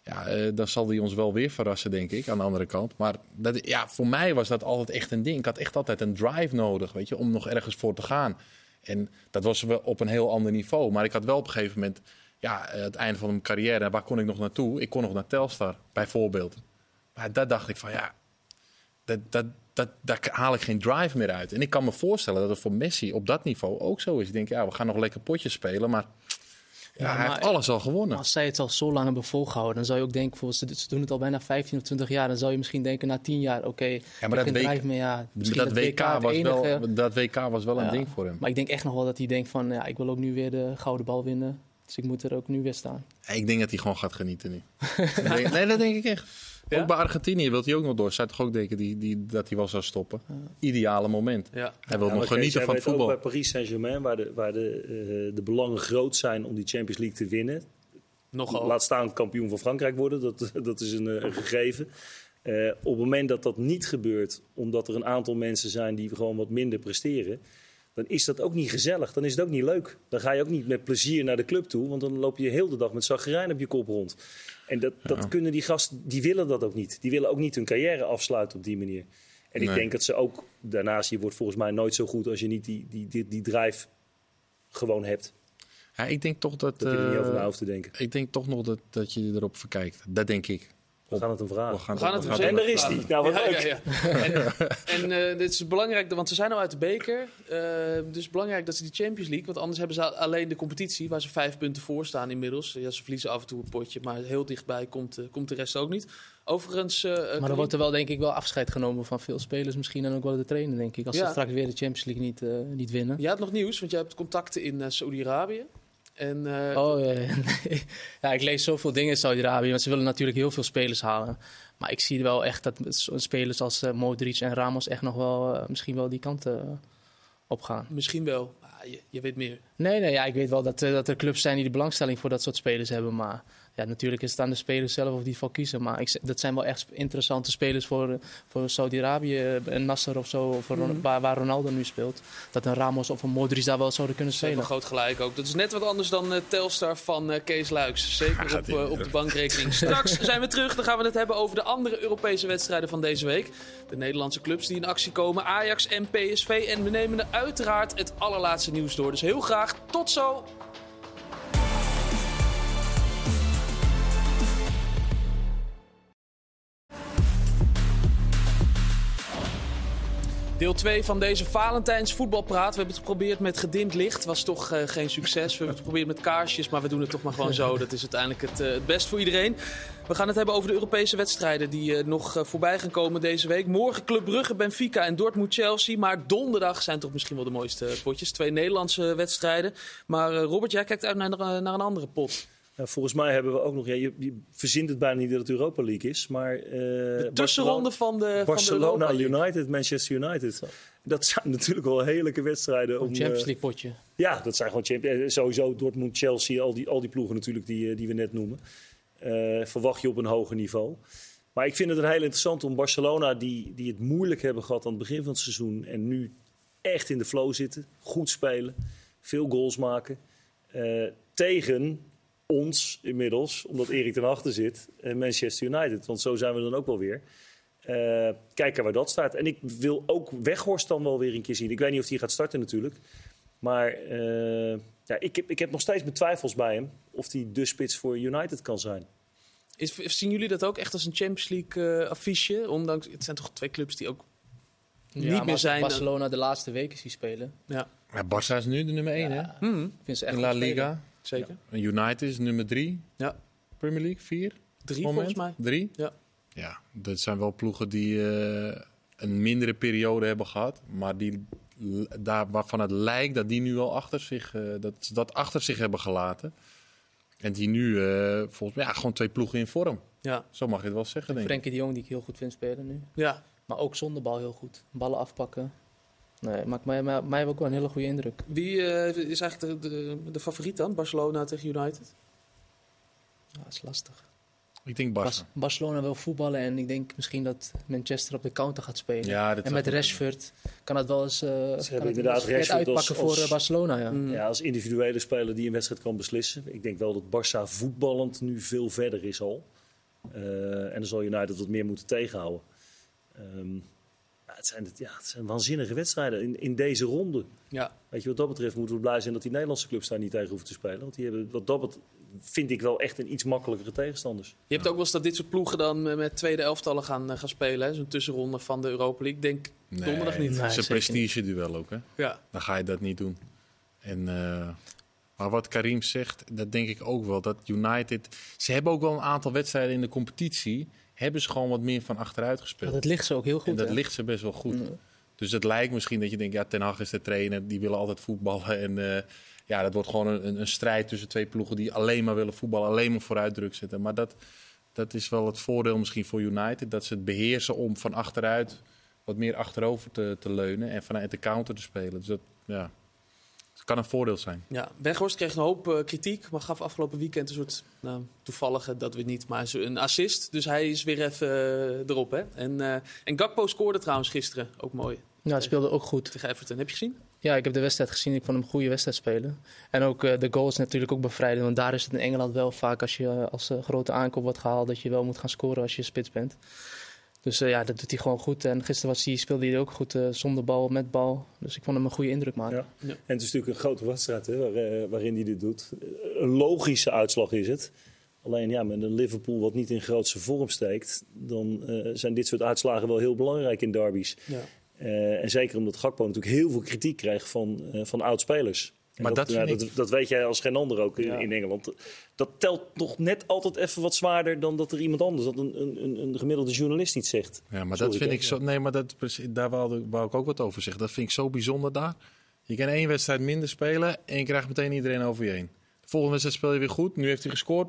ja, uh, dan zal hij ons wel weer verrassen, denk ik, aan de andere kant. Maar dat, ja, voor mij was dat altijd echt een ding. Ik had echt altijd een drive nodig, weet je, om nog ergens voor te gaan. En dat was wel op een heel ander niveau. Maar ik had wel op een gegeven moment, ja, het einde van mijn carrière, waar kon ik nog naartoe? Ik kon nog naar Telstar, bijvoorbeeld. Maar daar dacht ik van, ja, dat, dat, dat, daar haal ik geen drive meer uit. En ik kan me voorstellen dat het voor Messi op dat niveau ook zo is. Ik denk, ja, we gaan nog lekker potjes spelen, maar, ja, Ja, hij heeft alles al gewonnen. Als zij het al zo lang hebben volgehouden, dan zou je ook denken, ze, ze doen het al bijna 15 of 20 jaar, dan zou je misschien denken na 10 jaar, oké, Ja, ik maar dat meer, ja, dat, dat WK was enige. wel, dat WK was wel een Ja. ding voor hem. Maar ik denk echt nog wel dat hij denkt van, ja, ik wil ook nu weer de gouden bal winnen, dus ik moet er ook nu weer staan. Ik denk dat hij gewoon gaat genieten nu. Nee, dat denk ik echt. Ja? Ook bij Argentinië wil hij ook nog door. Zou toch ook denken die, die, dat hij wel zou stoppen? Ideale moment. Ja. Hij wil Ja, nog genieten van weet voetbal. Ook bij Paris Saint-Germain, waar, de, waar de, eh, de belangen groot zijn om die Champions League te winnen. Nogal. Laat staan kampioen van Frankrijk worden, dat, dat is een, eh, een gegeven. Eh, op het moment dat dat niet gebeurt, omdat er een aantal mensen zijn die gewoon wat minder presteren, dan is dat ook niet gezellig. Dan is het ook niet leuk. Dan ga je ook niet met plezier naar de club toe, want dan loop je heel de dag met zagrijn op je kop rond. En dat, dat kunnen die gasten, die willen dat ook niet. Die willen ook niet hun carrière afsluiten op die manier. En ik denk dat ze ook, daarnaast, je wordt volgens mij nooit zo goed als je niet die, die, die, die drive gewoon hebt. Ja, ik denk toch dat. Dat je er niet eh, over na hoeft te denken. ik denk toch nog dat, dat je erop verkijkt. Dat denk ik. We gaan het hem vragen. We gaan, We gaan het we hem En daar is hij. Nou, wat ja, leuk. ja, ja. En, en eh, dit is belangrijk, want ze zijn al uit de beker. Eh, dus belangrijk dat ze die Champions League, want anders hebben ze alleen de competitie, waar ze vijf punten voor staan inmiddels. Ja, ze verliezen af en toe een potje, maar heel dichtbij komt, eh, komt de rest ook niet. Overigens, eh, Maar dan wordt er wel denk ik wel afscheid genomen van veel spelers misschien en ook wel de trainer denk ik, als Ja. ze straks weer de Champions League niet, eh, niet winnen. je had nog nieuws, want jij hebt contacten in eh, Saudi-Arabië. En eh, Oh ja, ja, ja, ik lees zoveel dingen in Saudi-Arabië, want ze willen natuurlijk heel veel spelers halen. Maar ik zie wel echt dat spelers als eh, Modric en Ramos echt nog wel eh, misschien wel die kant op gaan. misschien wel. Je, je weet meer. Nee, nee, ja, ik weet wel dat, dat er clubs zijn die de belangstelling voor dat soort spelers hebben. Maar ja, natuurlijk is het aan de spelers zelf of die voor kiezen. Maar ik, dat zijn wel echt interessante spelers voor, eh, voor Saudi-Arabië. eh, Een Nasser of zo, of Mhm. waar, waar Ronaldo nu speelt. Dat een Ramos of een Modric daar wel zouden kunnen spelen. groot gelijk ook. Dat is net wat anders dan eh, Telstar van eh, Kees Luiks. Zeker op, eh, op de bankrekening. Straks zijn we terug. Dan gaan we het hebben over de andere Europese wedstrijden van deze week. De Nederlandse clubs die in actie komen. Ajax en PSV. En we nemen er uiteraard het allerlaatste nieuws door. Dus heel graag tot zo. Deel 2 van deze Valentijns voetbalpraat. We hebben het geprobeerd met gedimd licht. Was toch eh, geen succes. We hebben het geprobeerd met kaarsjes, maar we doen het toch maar gewoon zo. Dat is uiteindelijk het, eh, het best voor iedereen. We gaan het hebben over de Europese wedstrijden die eh, nog voorbij gaan komen deze week. Morgen Club Brugge, Benfica en Dortmund-Chelsea. Maar donderdag zijn toch misschien wel de mooiste potjes. Twee Nederlandse wedstrijden. Maar Robert, jij kijkt uit naar, naar een andere pot. Ja, volgens mij hebben we ook nog... Ja, je, je verzint het bijna niet dat het Europa League is, maar... eh, De tussenronde van de, van de Barcelona Europa League. United, Manchester United. Dat zijn natuurlijk wel heerlijke wedstrijden. Om, Een Champions eh, League potje. ja, dat zijn gewoon Champions Sowieso Dortmund, Chelsea, al die, al die ploegen natuurlijk die, eh, die we net noemen. Eh, verwacht je op een hoger niveau. Maar ik vind het een heel interessant om Barcelona, die, die het moeilijk hebben gehad aan het begin van het seizoen. En nu echt in de flow zitten. Goed spelen. Veel goals maken. eh, tegen ons inmiddels, omdat Erik ten achter zit, en Manchester United. Want zo zijn we dan ook wel weer. Eh, kijken waar dat staat. En ik wil ook Weghorst dan wel weer een keer zien. Ik weet niet of hij gaat starten natuurlijk. Maar eh, ja, ik, heb, ik heb nog steeds mijn twijfels bij hem. Of hij de spits voor United kan zijn. Is, zien jullie dat ook echt als een Champions League eh, affiche? Ondanks, het zijn toch twee clubs die ook Ja, niet meer zijn. Barcelona de laatste weken zie spelen. Ja, Ja, Barça is nu de nummer 1, hè? Ja, Mhm, ik vind ze echt In La. Liga. Zeker. En United is nummer 3. Ja. Premier League 4. Drie moment. volgens mij. Drie? Ja. Ja, dat zijn wel ploegen die eh, een mindere periode hebben gehad. Maar die, daar, waarvan het lijkt dat die nu al achter zich, eh, dat, ze dat achter zich hebben gelaten. En die nu eh, volgens mij ja, gewoon twee ploegen in vorm. Ja, Zo mag je het wel zeggen, denk ik. Frenkie de Jong die ik heel goed vind spelen nu. ja. Maar ook zonder bal heel goed. Ballen afpakken. Nee, maakt mij, mij, mij ook wel een hele goede indruk. Wie eh, is eigenlijk de, de, de favoriet dan? Barcelona tegen United? Ja, dat is lastig. Ik denk Barça. Bas- Barcelona wil voetballen en ik denk misschien dat Manchester op de counter gaat spelen. Ja, dat en met Rashford kan het wel eens, eh, kan het wel inderdaad Rashford als- uitpakken voor als- eh, Barcelona. Ja. Mm. Ja, als individuele speler die een wedstrijd kan beslissen. Ik denk wel dat Barça voetballend nu veel verder is al. Eh, en dan zal United wat meer moeten tegenhouden. Ehm, ja, het, zijn, ja, het zijn waanzinnige wedstrijden in, in deze ronde. Ja. Weet je, wat dat betreft moeten we blij zijn dat die Nederlandse clubs daar niet tegen hoeven te spelen. Want die hebben wat dat bet- vind ik wel echt een iets makkelijkere tegenstanders. Je hebt ook wel eens dat dit soort ploegen dan met tweede elftallen gaan, eh, gaan spelen. hè? Zo'n tussenronde van de Europa League. Ik Denk donderdag niet. Het Nee, is een prestige-duel ook, hè? Ja. Dan ga je dat niet doen. En, eh, maar wat Karim zegt, dat denk ik ook wel. Dat United, ze hebben ook wel een aantal wedstrijden in de competitie. Hebben ze gewoon wat meer van achteruit gespeeld. dat ligt ze ook heel goed. en dat hè? ligt ze best wel goed. Dus het lijkt misschien dat je denkt, ja, Ten Hag is de trainer, die willen altijd voetballen. En eh, ja, dat wordt gewoon een, een, een strijd tussen twee ploegen die alleen maar willen voetballen, alleen maar vooruit druk zetten. Maar dat, dat is wel het voordeel misschien voor United, dat ze het beheersen om van achteruit wat meer achterover te, te leunen en vanuit de counter te spelen. Dus dat, ja, het kan een voordeel zijn. Ja, Weghorst kreeg een hoop eh, kritiek, maar gaf afgelopen weekend een soort nou, toevallige, dat weet niet, maar zo- een assist. Dus hij is weer even eh, erop. Hè? En, eh, en Gakpo scoorde trouwens gisteren, ook mooi, Ja, hij speelde ook goed. tegen Everton. Heb je gezien? Ja, ik heb de wedstrijd gezien. Ik vond hem een goede wedstrijd spelen. En ook eh, de goal is natuurlijk ook bevrijdend. Want daar is het in Engeland wel vaak als je als grote aankoop wordt gehaald... dat je wel moet gaan scoren als je spits bent. Dus eh, ja, dat doet hij gewoon goed. En gisteren was hij, speelde hij ook goed eh, zonder bal, met bal. Dus ik vond hem een goede indruk maken. Ja. Ja. En het is natuurlijk een grote wedstrijd hè, waar, eh, waarin hij dit doet. Een logische uitslag is het. Alleen ja, met een Liverpool wat niet in grootste vorm steekt, dan eh, zijn dit soort uitslagen wel heel belangrijk in derbies. Ja. Eh, en zeker omdat Gakpo natuurlijk heel veel kritiek krijgt van, eh, van oud-spelers. Maar dat, dat weet jij als geen ander ook in, Ja. in Engeland. Dat telt nog net altijd even wat zwaarder dan dat er iemand anders, dat een, een, een, gemiddelde journalist iets zegt. Ja, maar Sorry, dat vind ik zo. Nee, maar dat, daar wou, wou ik ook wat over zeggen. Dat vind ik zo bijzonder daar. Je kan één wedstrijd minder spelen en je krijgt meteen iedereen over je heen. De volgende wedstrijd speel je weer goed. Nu heeft hij gescoord.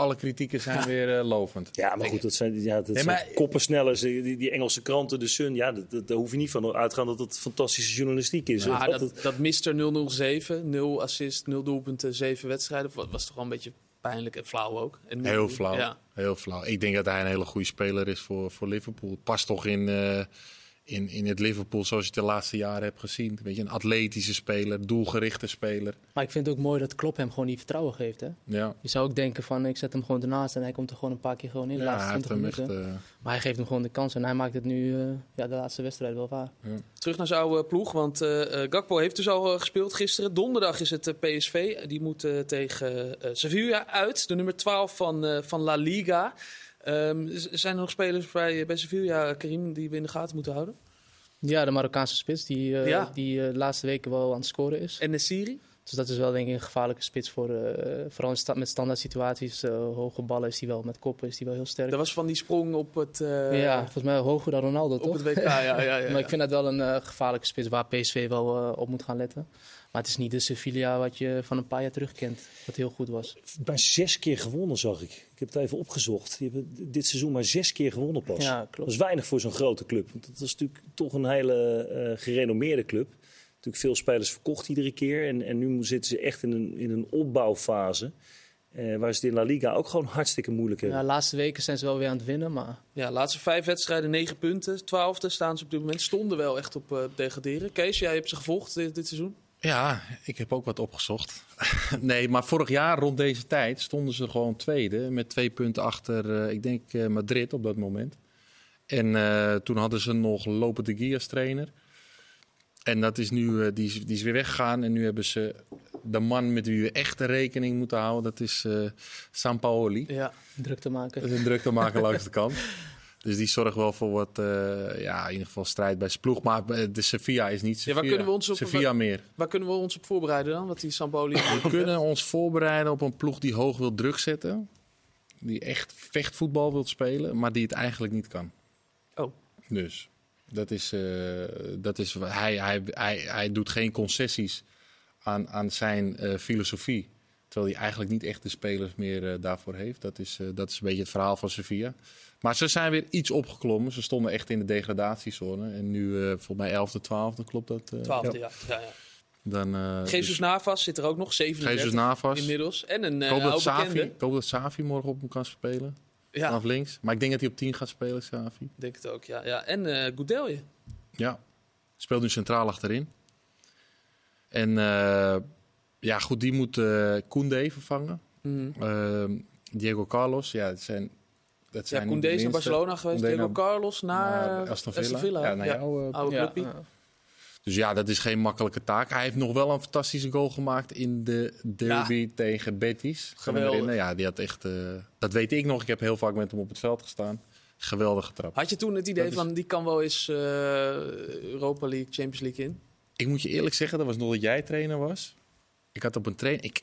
Alle kritieken zijn weer eh, lovend. Ja, maar goed, dat zijn, ja, dat Nee, zijn maar- koppensnellers. Die, die Engelse kranten, de Sun, ja, dat, dat, daar hoef je niet van uit te gaan dat het fantastische journalistiek is. Maar Dat- dat, dat Mr. 007, 0 assist, 0 doelpunten, 7 wedstrijden, wa- was toch wel een beetje pijnlijk en flauw ook. En nu- Heel flauw. Ja. Heel flauw. Ik denk dat hij een hele goede speler is voor, voor Liverpool. Past toch in, eh, in, in het Liverpool zoals je het de laatste jaren hebt gezien. Weet je, een atletische speler, doelgerichte speler. Maar ik vind het ook mooi dat Klopp hem gewoon die vertrouwen geeft. Hè? Ja, Je zou ook denken van ik zet hem gewoon ernaast en hij komt er gewoon een paar keer gewoon in. De ja laatste hij heeft 20 hem echt... minuten. eh, Maar hij geeft hem gewoon de kans en hij maakt het nu eh, ja, de laatste wedstrijd wel waar. Terug naar zijn oude ploeg, want eh, eh, Gakpo heeft dus al gespeeld gisteren. Donderdag is het PSV. Die moet tegen eh, Sevilla uit, de nummer 12 van, eh, van La Liga. Ehm, zijn er nog spelers bij, bij Sevilla, Karim, die we in de gaten moeten houden? Ja, de Marokkaanse spits die, eh, Ja. die eh, de laatste weken wel aan het scoren is. En Nesiri? Dus dat is wel denk ik een gevaarlijke spits voor, eh, vooral in sta- met standaard situaties. eh, hoge ballen is hij wel, met koppen is hij wel heel sterk. Dat was van die sprong op het, eh, ja, volgens mij hoger dan Ronaldo op toch? het WK. Ja, ja, ja, Maar ik vind dat wel een eh, gevaarlijke spits waar PSV wel eh, op moet gaan letten. Maar het is niet de Sevilla wat je van een paar jaar terug kent, wat heel goed was. bij zes keer gewonnen, zag ik. Ik heb het even opgezocht. Die hebben dit seizoen maar zes keer gewonnen pas. Ja, Dat klopt. is weinig voor zo'n grote club. Want dat is natuurlijk toch een hele eh, gerenommeerde club. Natuurlijk veel spelers verkocht iedere keer. En, en nu zitten ze echt in een, in een opbouwfase. eh, waar ze het in La Liga ook gewoon hartstikke moeilijk Ja, hebben. de laatste weken zijn ze wel weer aan het winnen, maar Ja, laatste vijf wedstrijden, negen punten. Twaalfde staan ze op dit moment. Stonden wel echt op eh, degraderen. Kees, jij hebt ze gevolgd dit, dit seizoen. Ja, ik heb ook wat opgezocht. nee, maar vorig jaar rond deze tijd stonden ze gewoon tweede. Met twee punten achter, eh, ik denk, eh, Madrid op dat moment. En eh, toen hadden ze nog Lopen de Guia als trainer. En dat is nu, die, is, die is weer weggegaan. En nu hebben ze de man met wie we echt rekening moeten houden. Dat is Sampaoli. Ja. druk te maken. Dat is een druk te maken langs de kant. Dus die zorgt wel voor wat, eh, ja, in ieder geval strijd bij zijn ploeg. Maar eh, de Sevilla is niet Ja, Sevilla. waar kunnen we ons op- Sevilla meer. Waar kunnen we ons op voorbereiden dan? Wat die Sampoli... We kunnen ons voorbereiden op een ploeg die hoog wil druk zetten. Die echt vechtvoetbal wil spelen, maar die het eigenlijk niet kan. Oh. Dus dat is, eh, dat is hij, hij, hij, hij doet geen concessies aan, aan zijn filosofie. Terwijl hij eigenlijk niet echt de spelers meer daarvoor heeft. Dat is, dat is een beetje het verhaal van Sevilla. Maar ze zijn weer iets opgeklommen. Ze stonden echt in de degradatiezone. En nu eh volgens mij 11e, 12e, klopt dat? eh? Twaalfde, ja. ja, ja. Dan, eh, Jesus dus Navas zit er ook nog, 37 Jesus Navas. inmiddels. En een uh, dat Savi, ik hoop dat Savi morgen op hem kan spelen. Ja, Vanaf links. Maar ik denk dat hij op 10 gaat spelen, Savi. ik denk het ook. Ja, ja. En eh Goudelje. Ja. Speelt nu centraal achterin. En eh, ja, goed, die moet eh Koundé vervangen. Ehm, Diego Carlos, ja, het zijn... Dat Ja, zijn Koundé is naar. Barcelona geweest. Diego Carlos naar, naar Aston Villa. Ja, naar Ja, jou. eh, oude Ja, clubje. ja. Dus ja, dat is geen makkelijke taak. Hij heeft nog wel een fantastische goal gemaakt in de derby tegen Betis. Geweldig. Ja, die had echt. eh, dat weet ik nog. Ik heb heel vaak met hem op het veld gestaan. Geweldige trap. Had je toen het idee Dat is- van die kan wel eens eh, Europa League, Champions League in? Ik moet je eerlijk zeggen, dat was nog dat jij trainer was. Ik had op een training. Ik,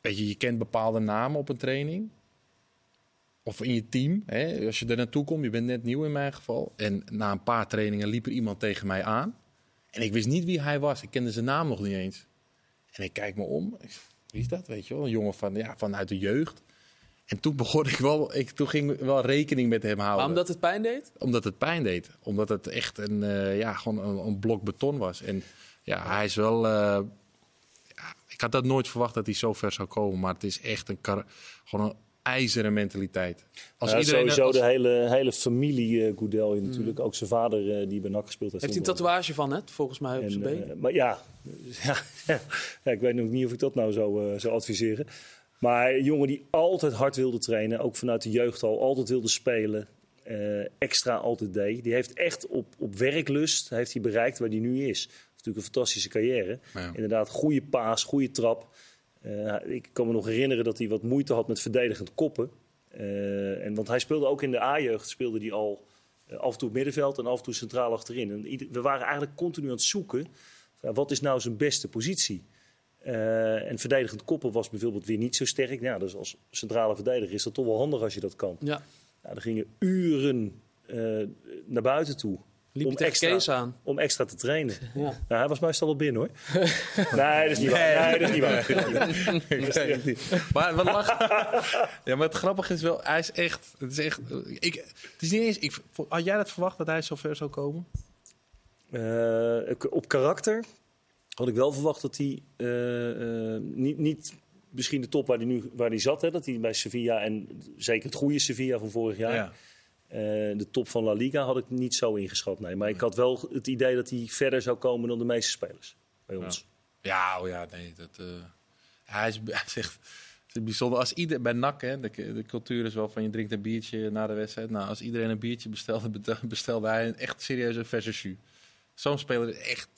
weet je, je kent bepaalde namen op een training. Of in je team. Hè? Als je er naartoe komt, je bent net nieuw in mijn geval. En na een paar trainingen liep er iemand tegen mij aan. En ik wist niet wie hij was. Ik kende zijn naam nog niet eens. En ik kijk me om. Wie is dat? Weet je wel? Een jongen van, ja, vanuit de jeugd. En toen begon ik wel, ik, toen ging ik wel rekening met hem houden Maar omdat het pijn deed? omdat het pijn deed. Omdat het echt een, eh, ja, gewoon een, een blok beton was. En ja, hij is wel. eh, ja, ik had dat nooit verwacht dat hij zo ver zou komen. Maar het is echt een, kar- gewoon een ijzeren mentaliteit. Als Ja, iedereen sowieso als- de hele, hele familie uh, Goudelje natuurlijk. Ook zijn vader eh, die bij NAC gespeeld heeft. Heeft hij een tatoeage van, hè? Volgens mij op En, zijn been. eh, maar ja, ja, ja, ik weet nog niet of ik dat nou zou, eh, zou adviseren. Maar een jongen die altijd hard wilde trainen, ook vanuit de jeugd al, altijd wilde spelen, eh, extra altijd deed. Die heeft echt op, op werklust heeft hij bereikt waar hij nu is. Dat is natuurlijk een fantastische carrière. Ja. Inderdaad, goede paas, goede trap. Eh, ik kan me nog herinneren dat hij wat moeite had met verdedigend koppen. Eh, en, want hij speelde ook in de A-jeugd, speelde hij al eh, af en toe middenveld en af en toe centraal achterin. En ieder- we waren eigenlijk continu aan het zoeken, wat is nou zijn beste positie? En verdedigend koppen was bijvoorbeeld weer niet zo sterk. Ja, dus als centrale verdediger is dat toch wel handig als je dat kan. Ja, Nou, er gingen uren naar buiten toe liep Om extra- Kees aan. om extra te trainen. Ja. Nou, hij was meestal wel binnen hoor. nee, dat is niet waar. Nee, dat is niet waar. Maar wat ja, maar het grappige is wel, hij is echt. Het is echt. Ik, het is niet eens. Ik, had jij dat verwacht dat hij zo ver zou komen? Eh, op karakter had ik wel verwacht dat hij eh, eh, niet, niet misschien de top waar hij nu waar hij zat, hè, dat hij bij Sevilla en zeker het goede Sevilla van vorig jaar, eh, de top van La Liga had ik niet zo ingeschat. Nee, maar ik had wel het idee dat hij verder zou komen dan de meeste spelers bij ons. Ja, oh ja, nee. Dat, eh, hij, is, hij is echt bijzonder. Als ieder, bij NAC, hè, de, de cultuur is wel van je drinkt een biertje na de wedstrijd. Nou, als iedereen een biertje bestelde, bestelde hij een echt serieus een verse jus. Zo'n speler is echt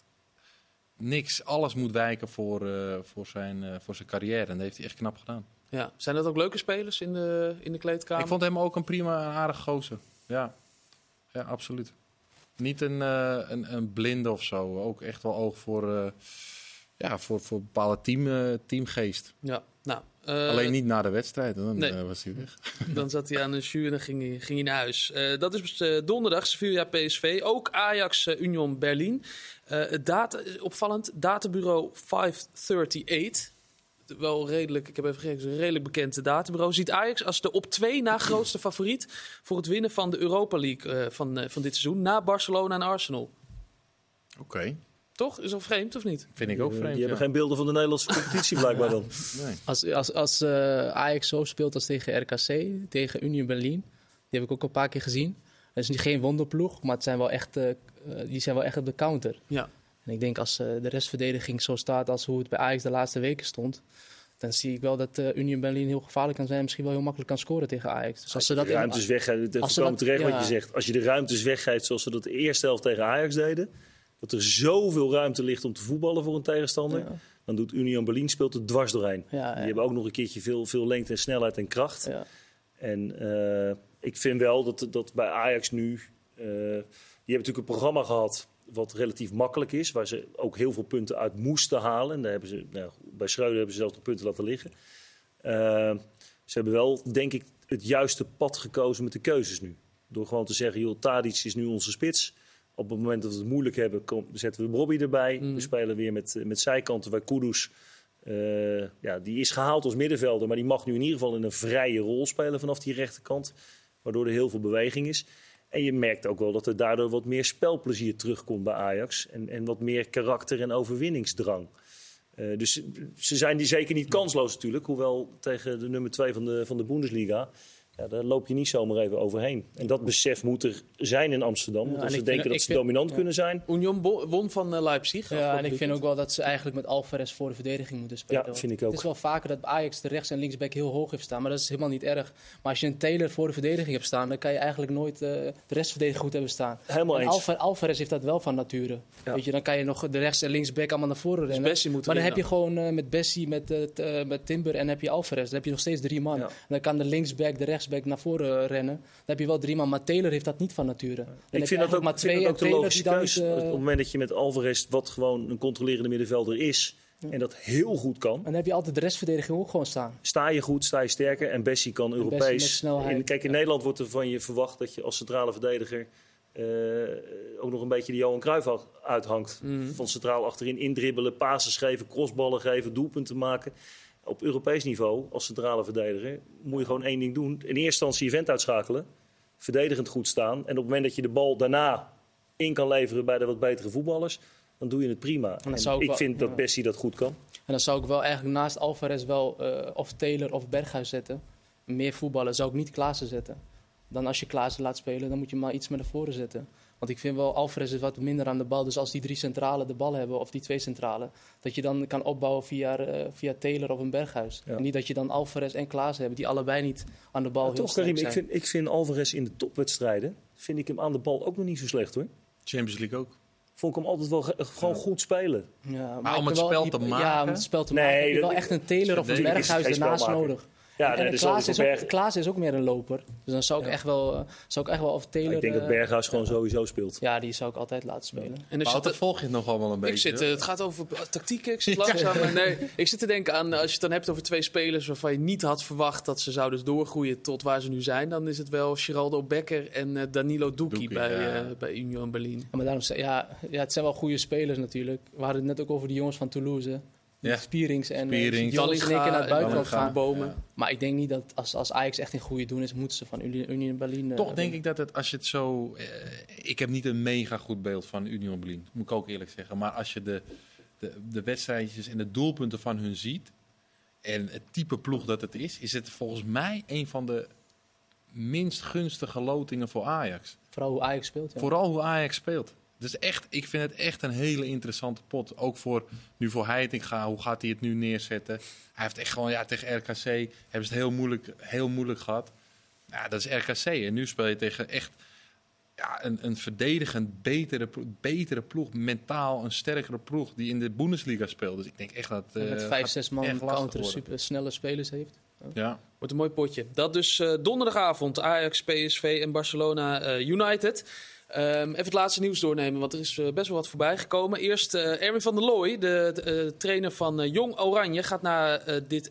niks. Alles moet wijken voor, eh, voor, zijn, voor zijn carrière. En dat heeft hij echt knap gedaan. Ja. Zijn dat ook leuke spelers in de, in de kleedkamer? Ik vond hem ook een prima, een aardig gozer. Ja, ja absoluut. Niet een, eh, een, een blinde of zo. Ook echt wel oog voor, eh, ja, voor, voor bepaalde team, eh, teamgeest. Ja, nou. Alleen niet na de wedstrijd, dan nee. was hij weg. Dan zat hij aan een jus en dan ging hij, ging hij naar huis. Dat is donderdag, Sevilla PSV. Ook Ajax Union Berlin. Het data, opvallend, databureau 538. Wel redelijk, ik heb even gekeken, een redelijk bekend databureau. Ziet Ajax als de op twee na grootste favoriet voor het winnen van de Europa League eh, van, eh, van dit seizoen. Na Barcelona en Arsenal. Oké, Toch? Is dat vreemd of niet? vind ik ook vreemd. die hebben ja. geen beelden van de Nederlandse competitie blijkbaar dan. Nee. Als, als, als eh, Ajax zo speelt als tegen RKC, tegen Union Berlin, die heb ik ook een paar keer gezien. Het is niet geen wonderploeg, maar het zijn wel echt, die zijn wel echt op de counter. Ja. En ik denk als eh, de restverdediging zo staat als hoe het bij Ajax de laatste weken stond, dan zie ik wel dat eh, Union Berlin heel gevaarlijk kan zijn en misschien wel heel makkelijk kan scoren tegen Ajax. Dus als ze dat de ruimtes weggeven, het dat- terecht ja. wat je zegt. Als je de ruimtes weggeeft zoals ze dat de eerste helft tegen Ajax deden, dat er zoveel ruimte ligt om te voetballen voor een tegenstander, Ja. dan doet Union Berlin speelt er dwars doorheen. Ja. Die hebben ook nog een keertje veel, veel lengte en snelheid en kracht. En eh, ik vind wel dat, dat bij Ajax nu. die hebben natuurlijk een programma gehad. Wat relatief makkelijk is. waar ze ook heel veel punten uit moesten halen. En daar hebben ze, nou, bij Schreuder hebben ze zelfs nog punten laten liggen. Eh, ze hebben wel, denk ik, het juiste pad gekozen met de keuzes nu. Door gewoon te zeggen: joh, Tadic is nu onze spits. Op het moment dat we het moeilijk hebben, kom, zetten we Bobby erbij. Mm. We spelen weer met, eh, met zijkanten bij Kudus. Eh, ja, die is gehaald als middenvelder, maar die mag nu in ieder geval in een vrije rol spelen vanaf die rechterkant. Waardoor er heel veel beweging is. En je merkt ook wel dat er daardoor wat meer spelplezier terugkomt bij Ajax. En, en wat meer karakter en overwinningsdrang. Eh, dus ze zijn die zeker niet kansloos natuurlijk. Hoewel tegen de nummer 2 van de, van de Bundesliga. Ja, daar loop je niet zomaar even overheen. En dat besef moet er zijn in Amsterdam. Ja, want als ze denken vind- dat ze vind- dominant ja. kunnen zijn, Union won van eh, Leipzig. Ja, en ik vind ook wel dat ze eigenlijk met Alvarez voor de verdediging moeten spelen. Ja, vind ik ook. Het is wel vaker dat Ajax de rechts- en linksback heel hoog heeft staan, maar dat is helemaal niet erg. Maar als je een Taylor voor de verdediging hebt staan, dan kan je eigenlijk nooit eh, de restverdediging goed hebben staan. helemaal En eens. Alva- Alvarez heeft dat wel van nature. Ja. Weet je, dan kan je nog de rechts- en linksback allemaal naar voren Dus rennen. Bessie moet Maar dan heb je gewoon eh, met Bessie, met, eh, met Timber en heb je Alvarez. Dan heb je nog steeds drie man. Ja. En dan kan de linksback, de rechtsback naar voren rennen. Dan heb je wel drie man. Maar Taylor heeft dat niet van nature. Dan Ik vind dat ook, maar vind dat ook de logische niet, eh, Op het moment dat je met Alvarez, wat gewoon een controlerende middenvelder is, en dat heel goed kan, En dan heb je altijd de restverdediging ook gewoon staan. sta je goed, sta je sterker. En Bessie kan Europees. In, kijk, in Ja. Nederland wordt er van je verwacht dat je als centrale verdediger eh, ook nog een beetje de Johan Cruijff uit- uithangt. Mhm. Van centraal achterin indribbelen, passes geven, crossballen geven, doelpunten maken. Op Europees niveau, als centrale verdediger, moet je gewoon één ding doen. In eerste instantie je vent uitschakelen, verdedigend goed staan. En op het moment dat je de bal daarna in kan leveren bij de wat betere voetballers, dan doe je het prima. En ik wel- vind dat. Bessie dat goed kan. En dan zou ik wel eigenlijk naast Alvarez wel eh, of Taylor of Berghuis zetten. Meer voetballen zou ik niet Klaassen zetten. Dan als je Klaassen laat spelen, dan moet je maar iets meer naar voren zetten. Want ik vind wel, Alvarez is wat minder aan de bal. Dus als die drie centralen de bal hebben, of die twee centralen... dat je dan kan opbouwen via, eh, via Taylor of een Berghuis. Ja. En niet dat je dan Alvarez en Klaassen hebt, die allebei niet aan de bal Maar heel toch, Karim, zijn. ik vind, ik vind Alvarez in de topwedstrijden, vind ik hem aan de bal ook nog niet zo slecht hoor. Champions League ook. Vond ik hem altijd wel ge- gewoon goed spelen. Ja, Maar ik om het spel te Ja, maken? om het spel te Nee, maken. heb je wel echt een Taylor of een Berghuis ernaast nodig. Ja, en nee, dat Klaas, is ook, Berg, Klaas is ook meer een loper. Dus dan zou ik, Ja. echt, wel, eh, zou ik echt wel of Taylor... ik denk dat eh, Berghuis gewoon sowieso speelt. Ja, die zou ik altijd laten spelen. En Wouter, het- volg je het nog allemaal een beetje? Ik zit, hoor. eh, het gaat over tactieken. Ik zit langzaam. maar Nee, ik zit te denken aan als je het dan hebt over twee spelers waarvan je niet had verwacht dat ze zouden doorgroeien tot waar ze nu zijn. Dan is het wel Geraldo Becker en eh, Danilo Doeki Doeki, bij, ja. eh, bij Union Berlin. Ja, maar daarom, zeg- ja, ja, het zijn wel goede spelers natuurlijk. We hadden het net ook over die jongens van Toulouse. Ja. Spierings en eh, Spierings. jongens in één keer naar het buitenland gaan. Bomen. Ja. Maar ik denk niet dat als, als Ajax echt in goede doen is, moeten ze van Uni- Union Berlin... eh, Toch denk ik dat het, als je het zo... eh, ik heb niet een mega goed beeld van Union Berlin, moet ik ook eerlijk zeggen. Maar als je de, de, de wedstrijdjes en de doelpunten van hun ziet... en het type ploeg dat het is... is het volgens mij een van de minst gunstige lotingen voor Ajax. Vooral hoe Ajax speelt. Ja. Vooral hoe Ajax speelt. Dus echt, ik vind het echt een hele interessante pot. Ook voor nu voor Heitinga, hoe gaat hij het nu neerzetten? Hij heeft echt gewoon, ja, tegen RKC hebben ze het heel moeilijk, heel moeilijk gehad. Ja, dat is RKC. En nu speel je tegen echt ja, een, een verdedigend betere, betere ploeg. Mentaal een sterkere ploeg die in de Bundesliga speelt. Dus ik denk echt dat... Eh, met vijf, gaat zes man counter super snelle spelers heeft. Ja. Wordt een mooi potje. Dat dus eh, donderdagavond. Ajax, PSV en Barcelona eh, United. Ehm, even het laatste nieuws doornemen, want er is eh, best wel wat voorbij gekomen. Eerst eh, Erwin van der Looy, de, de, eh, trainer van Jong Oranje, gaat naar eh, dit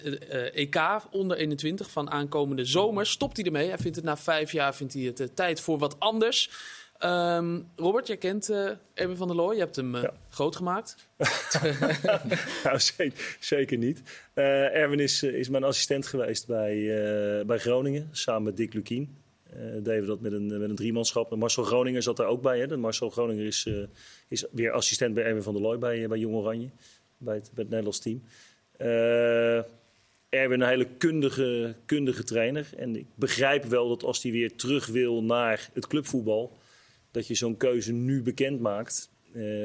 EK onder 21 van aankomende zomer. Stopt hij ermee? Hij vindt het na vijf jaar vindt hij het tijd voor wat anders. Ehm, Robert, jij kent Erwin van der Looy. Je hebt hem Ja. groot gemaakt. nou, zeker, zeker niet. Erwin is, is mijn assistent geweest bij, bij Groningen, samen met Dick Lukien. Eh deden dat met een, met een driemanschap. Marcel Groninger zat daar ook bij. Hè. Marcel Groninger is, eh, is weer assistent bij Erwin van der Looy bij, eh, bij Jong Oranje. Bij het, bij het Nederlands team. Erwin een hele kundige, kundige trainer. En ik begrijp wel dat als hij weer terug wil naar het clubvoetbal... dat je zo'n keuze nu bekend maakt...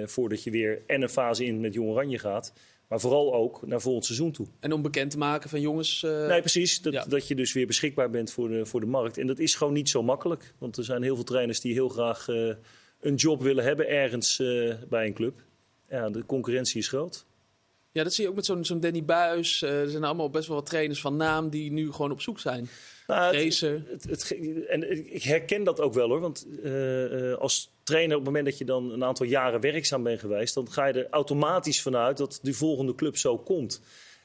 voordat je weer en een fase in met Jong Oranje gaat... maar vooral ook naar volgend seizoen toe. En om bekend te maken van jongens... eh, Nee, precies. Dat, ja. dat je dus weer beschikbaar bent voor de, voor de markt. En dat is gewoon niet zo makkelijk. Want er zijn heel veel trainers die heel graag eh, een job willen hebben ergens eh, bij een club. Ja, de concurrentie is groot. Ja, dat zie je ook met zo'n zo'n Danny Buis. Eh, er zijn allemaal best wel wat trainers van naam die nu gewoon op zoek zijn. Nou, het- en ik herken dat ook wel hoor. Want eh, eh, als trainer, op het moment dat je dan een aantal jaren werkzaam bent geweest, dan ga je er automatisch vanuit dat die volgende club zo komt.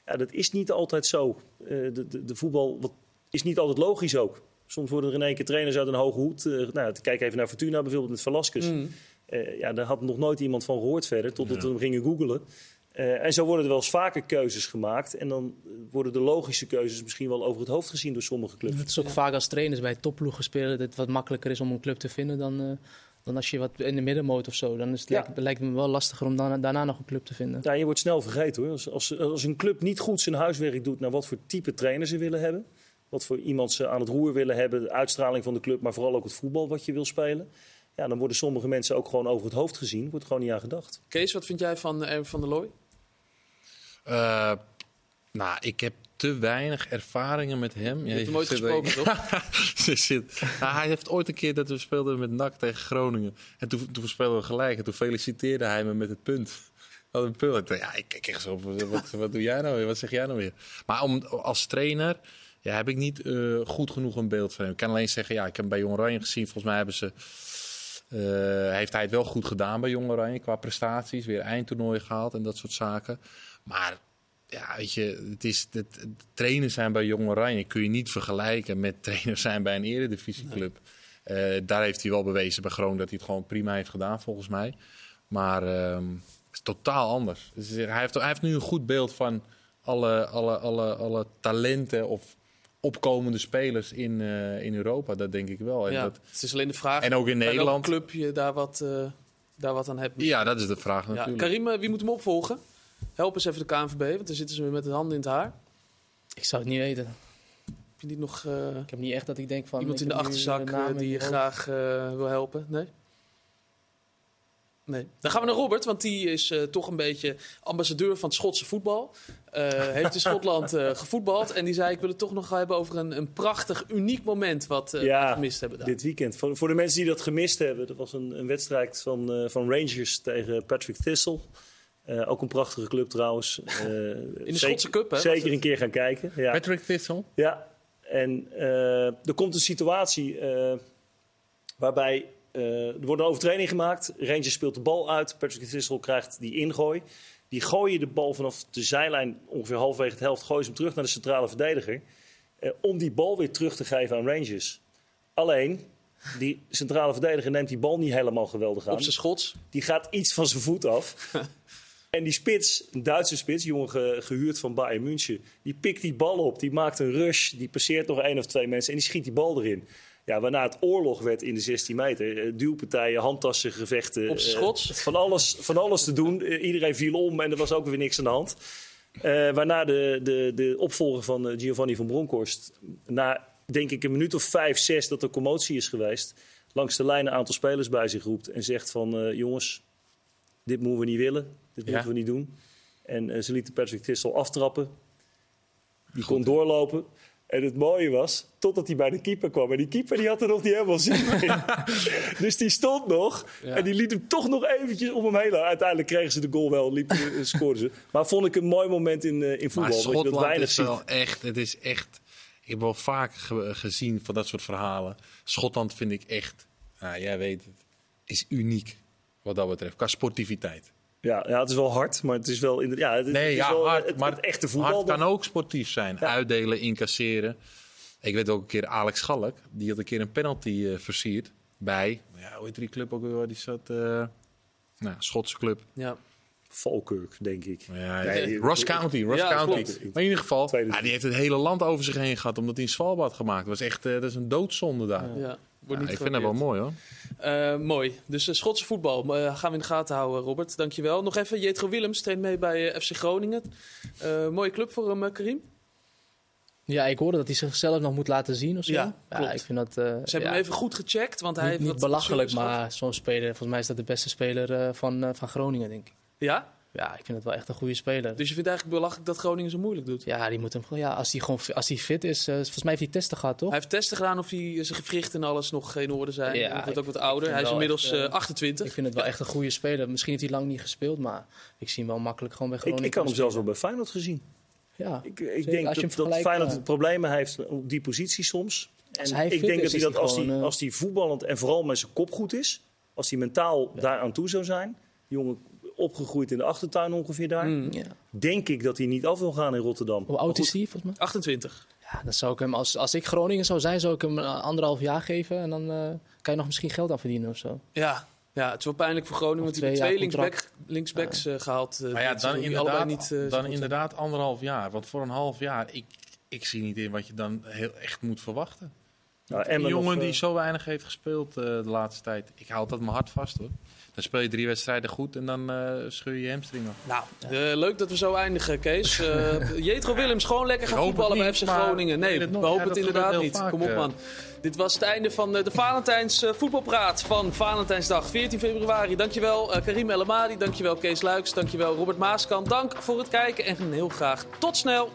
Ja, dat is niet altijd zo. Eh, de, de, de voetbal wat, is niet altijd logisch ook. Soms worden er in één keer trainers uit een hoge hoed. nou, kijk even naar Fortuna bijvoorbeeld met Velasquez. Mm. Eh, ja, daar had nog nooit iemand van gehoord verder, totdat Ja. we hem gingen googlen. Eh, en zo worden er wel eens vaker keuzes gemaakt. En dan worden de logische keuzes misschien wel over het hoofd gezien door sommige clubs. Het is ook vaak als trainers bij topploegen spelen dat het wat makkelijker is om een club te vinden dan, eh, dan als je wat in de middenmoot of zo. Dan is het, Ja. lijkt, me wel lastiger om dan, daarna nog een club te vinden. Ja, je wordt snel vergeten hoor. Als, als, als een club niet goed zijn huiswerk doet naar wat voor type trainer ze willen hebben, wat voor iemand ze aan het roer willen hebben, de uitstraling van de club, maar vooral ook het voetbal wat je wil spelen. Ja, dan worden sommige mensen ook gewoon over het hoofd gezien. Wordt gewoon niet aan gedacht. Kees, wat vind jij van Erwin van der Looy? Uh, nou, ik heb te weinig ervaringen met hem. Je hebt hem ooit gesproken, toch? zit, nou, hij heeft ooit een keer dat we speelden met NAC tegen Groningen. En toen, toen speelden we gelijk. En toen feliciteerde hij me met het punt. Wat een punt. Ja, ik kijk zo wat, wat doe jij nou weer? Wat zeg jij nou weer? Maar om, als trainer ja, heb ik niet uh, goed genoeg een beeld van hem. Ik kan alleen zeggen, ja, ik heb hem bij Jong Oranje gezien. Volgens mij hebben ze... Uh, heeft hij het wel goed gedaan bij Jong Oranje qua prestaties. Weer eindtoernooi gehaald en dat soort zaken. Maar ja, weet je, het is, het, het trainen zijn bij Jong Oranje kun je niet vergelijken met trainer zijn bij een eredivisieclub. Nee. Uh, daar heeft hij wel bewezen bij Groningen dat hij het gewoon prima heeft gedaan, volgens mij. Maar uh, het is totaal anders. Dus hij, heeft, hij heeft nu een goed beeld van alle, alle, alle, alle talenten of opkomende spelers in, uh, in Europa. Dat denk ik wel. En ja, dat, het is alleen de vraag. En ook in Nederland. club je daar wat, uh, daar wat aan hebt. Ja, dat is de vraag natuurlijk. Ja, Karim, wie moet hem opvolgen? Help eens even de KNVB, want dan zitten ze weer met de handen in het haar. Ik zou het niet weten. Heb je niet nog... Uh, ik heb niet echt dat ik denk van... Iemand in de achterzak uh, die je graag uh, wil helpen? Nee? Nee. Dan gaan we naar Robert, want die is toch een beetje ambassadeur van het Schotse voetbal. heeft in Schotland gevoetbald. En die zei, ik wil het toch nog hebben over een, een prachtig, uniek moment wat ja, we gemist hebben daar. dit weekend. Voor, voor, de mensen die dat gemist hebben. Dat was een, een wedstrijd van, van Rangers tegen Patrick Thistle. Uh, ook een prachtige club trouwens. Uh, in de Schotse Cup, hè? Zeker een keer gaan kijken. Ja. Patrick Thistle? Ja. En uh, er komt een situatie waarbij er wordt een overtreding gemaakt. Rangers speelt de bal uit. Patrick Thistle krijgt die ingooi. Die gooien de bal vanaf de zijlijn ongeveer halverwege de helft. Gooien ze hem terug naar de centrale verdediger. om die bal weer terug te geven aan Rangers. Alleen, die centrale verdediger neemt die bal niet helemaal geweldig aan. Op zijn schots. Die gaat iets van zijn voet af. En die spits, een Duitse spits, jongen ge, gehuurd van Bayern München, die pikt die bal op, die maakt een rush, die passeert nog één of twee mensen en die schiet die bal erin. Ja, waarna het oorlog werd in de 16 meter. Duwpartijen, handtassen, gevechten. Op schots. Uh, van, alles, van alles te doen. Uh, iedereen viel om en er was ook weer niks aan de hand. Uh, waarna de, de, de opvolger van Giovanni van Bronckhorst... na, denk ik, een minuut of vijf, zes dat er commotie is geweest... langs de lijn een aantal spelers bij zich roept en zegt van... jongens, dit moeten we niet willen. Dit Ja. moeten we niet doen. En eh, ze lieten Patrick Thistle aftrappen. Die kon doorlopen. En het mooie was, totdat hij bij de keeper kwam. En die keeper die had er nog niet helemaal zin in. dus die stond nog. Ja. En die liet hem toch nog eventjes om hem heen. Uiteindelijk kregen ze de goal wel, liep, eh, scoorden ze. Maar vond ik een mooi moment in, eh, in voetbal. Maar je dat Schotland weinig is ziet. wel echt, het is echt... Ik heb wel vaak ge- gezien van dat soort verhalen. Schotland vind ik echt, nou, jij weet het, is uniek wat dat betreft. Qua sportiviteit. Ja, ja, het is wel hard, maar het is wel... In de, ja, het, het Nee, is ja, wel hard. het, maar het echte voetbal. hard kan ook sportief zijn. Ja. Uitdelen, incasseren. Ik weet ook een keer Alex Schalk. Die had een keer een penalty eh, versierd. Bij, ja, hoe heet die club ook weer? Die zat... eh nou, Schotse club. Ja. Falkirk, denk ik. Ja, Nee, Ross County, Ross Ja, County. Maar in ieder geval, ja, die heeft het hele land over zich heen gehad omdat hij een Svalbard gemaakt. Dat was echt, eh, dat is een doodzonde daar. Ja. Ja. Niet ik vind dat wel mooi hoor. Eh, mooi. Dus eh, Schotse voetbal eh, gaan we in de gaten houden, Robert. Dankjewel. Nog even, Jetro Willems traint mee bij FC Groningen. Eh, mooie club voor hem, Karim. Ja, ik hoorde dat hij zichzelf nog moet laten zien of zo. Ja, klopt. ik vind dat... eh, Ze hebben ja, hem even goed gecheckt, want hij niet, heeft niet belachelijk, maar zo'n speler... Volgens mij is dat de beste speler eh, van, eh, van Groningen, denk ik. Ja? Ja, ik vind het wel echt een goede speler. Dus je vindt eigenlijk belachelijk dat Groningen zo moeilijk doet? Ja, die moet hem, ja als hij gewoon als hij fit is... eh, volgens mij heeft hij testen gehad, toch? Hij heeft testen gedaan of hij, zijn gewrichten en alles nog in orde zijn. Ja, hij wordt ook wat ik- ouder. ik Hij is inmiddels echt, eh, eh, 28. Ik vind het wel echt een goede speler. Misschien heeft hij lang niet gespeeld, maar ik zie hem wel makkelijk gewoon bij Ik, Groningen. ik had hem zelfs wel bij Feyenoord gezien. Ja, Ik, ik denk als je dat, hem dat vergelijkt, Feyenoord problemen heeft op die positie soms. Als En hij ik fit denk is, dat hij dat hij als hij, gewoon, eh, als hij voetballend en vooral met zijn kop goed is, als hij mentaal daaraan toe zou zijn, jongen opgegroeid in de achtertuin ongeveer daar, Mm. ja. denk ik dat hij niet af wil gaan in Rotterdam. Hoe oud is hij, volgens mij? 28. Ja, dan zou ik hem, als, als ik Groningen zou zijn, zou ik hem eh, anderhalf jaar geven. En dan eh, kan je nog misschien geld aan verdienen of zo. Ja. ja, het is wel pijnlijk voor Groningen, want die hebben twee linksback, linksbacks eh, gehaald. eh, Maar ja, dan inderdaad, niet, dan inderdaad anderhalf jaar. Want voor een half jaar, ik, ik zie niet in wat je dan heel echt moet verwachten. Nou, Een jongen nog, eh, die zo weinig heeft gespeeld eh, de laatste tijd. Ik hou dat mijn hart vast hoor. Dan speel je drie wedstrijden goed en dan eh, scheur je je hamstring af. Nou, leuk dat we zo eindigen, Kees. Eh Jetro Willems, gewoon lekker gaan voetballen bij FC Groningen. Nee, we hopen Ja, het inderdaad niet. Kom op, man. Dit was het einde van eh, de Valentijns eh, voetbalpraat van Valentijnsdag 14 februari. Dankjewel Karim El Amadi, dankjewel Kees Luiks, dankjewel Robert Maaskant. Dank voor het kijken en heel graag tot snel.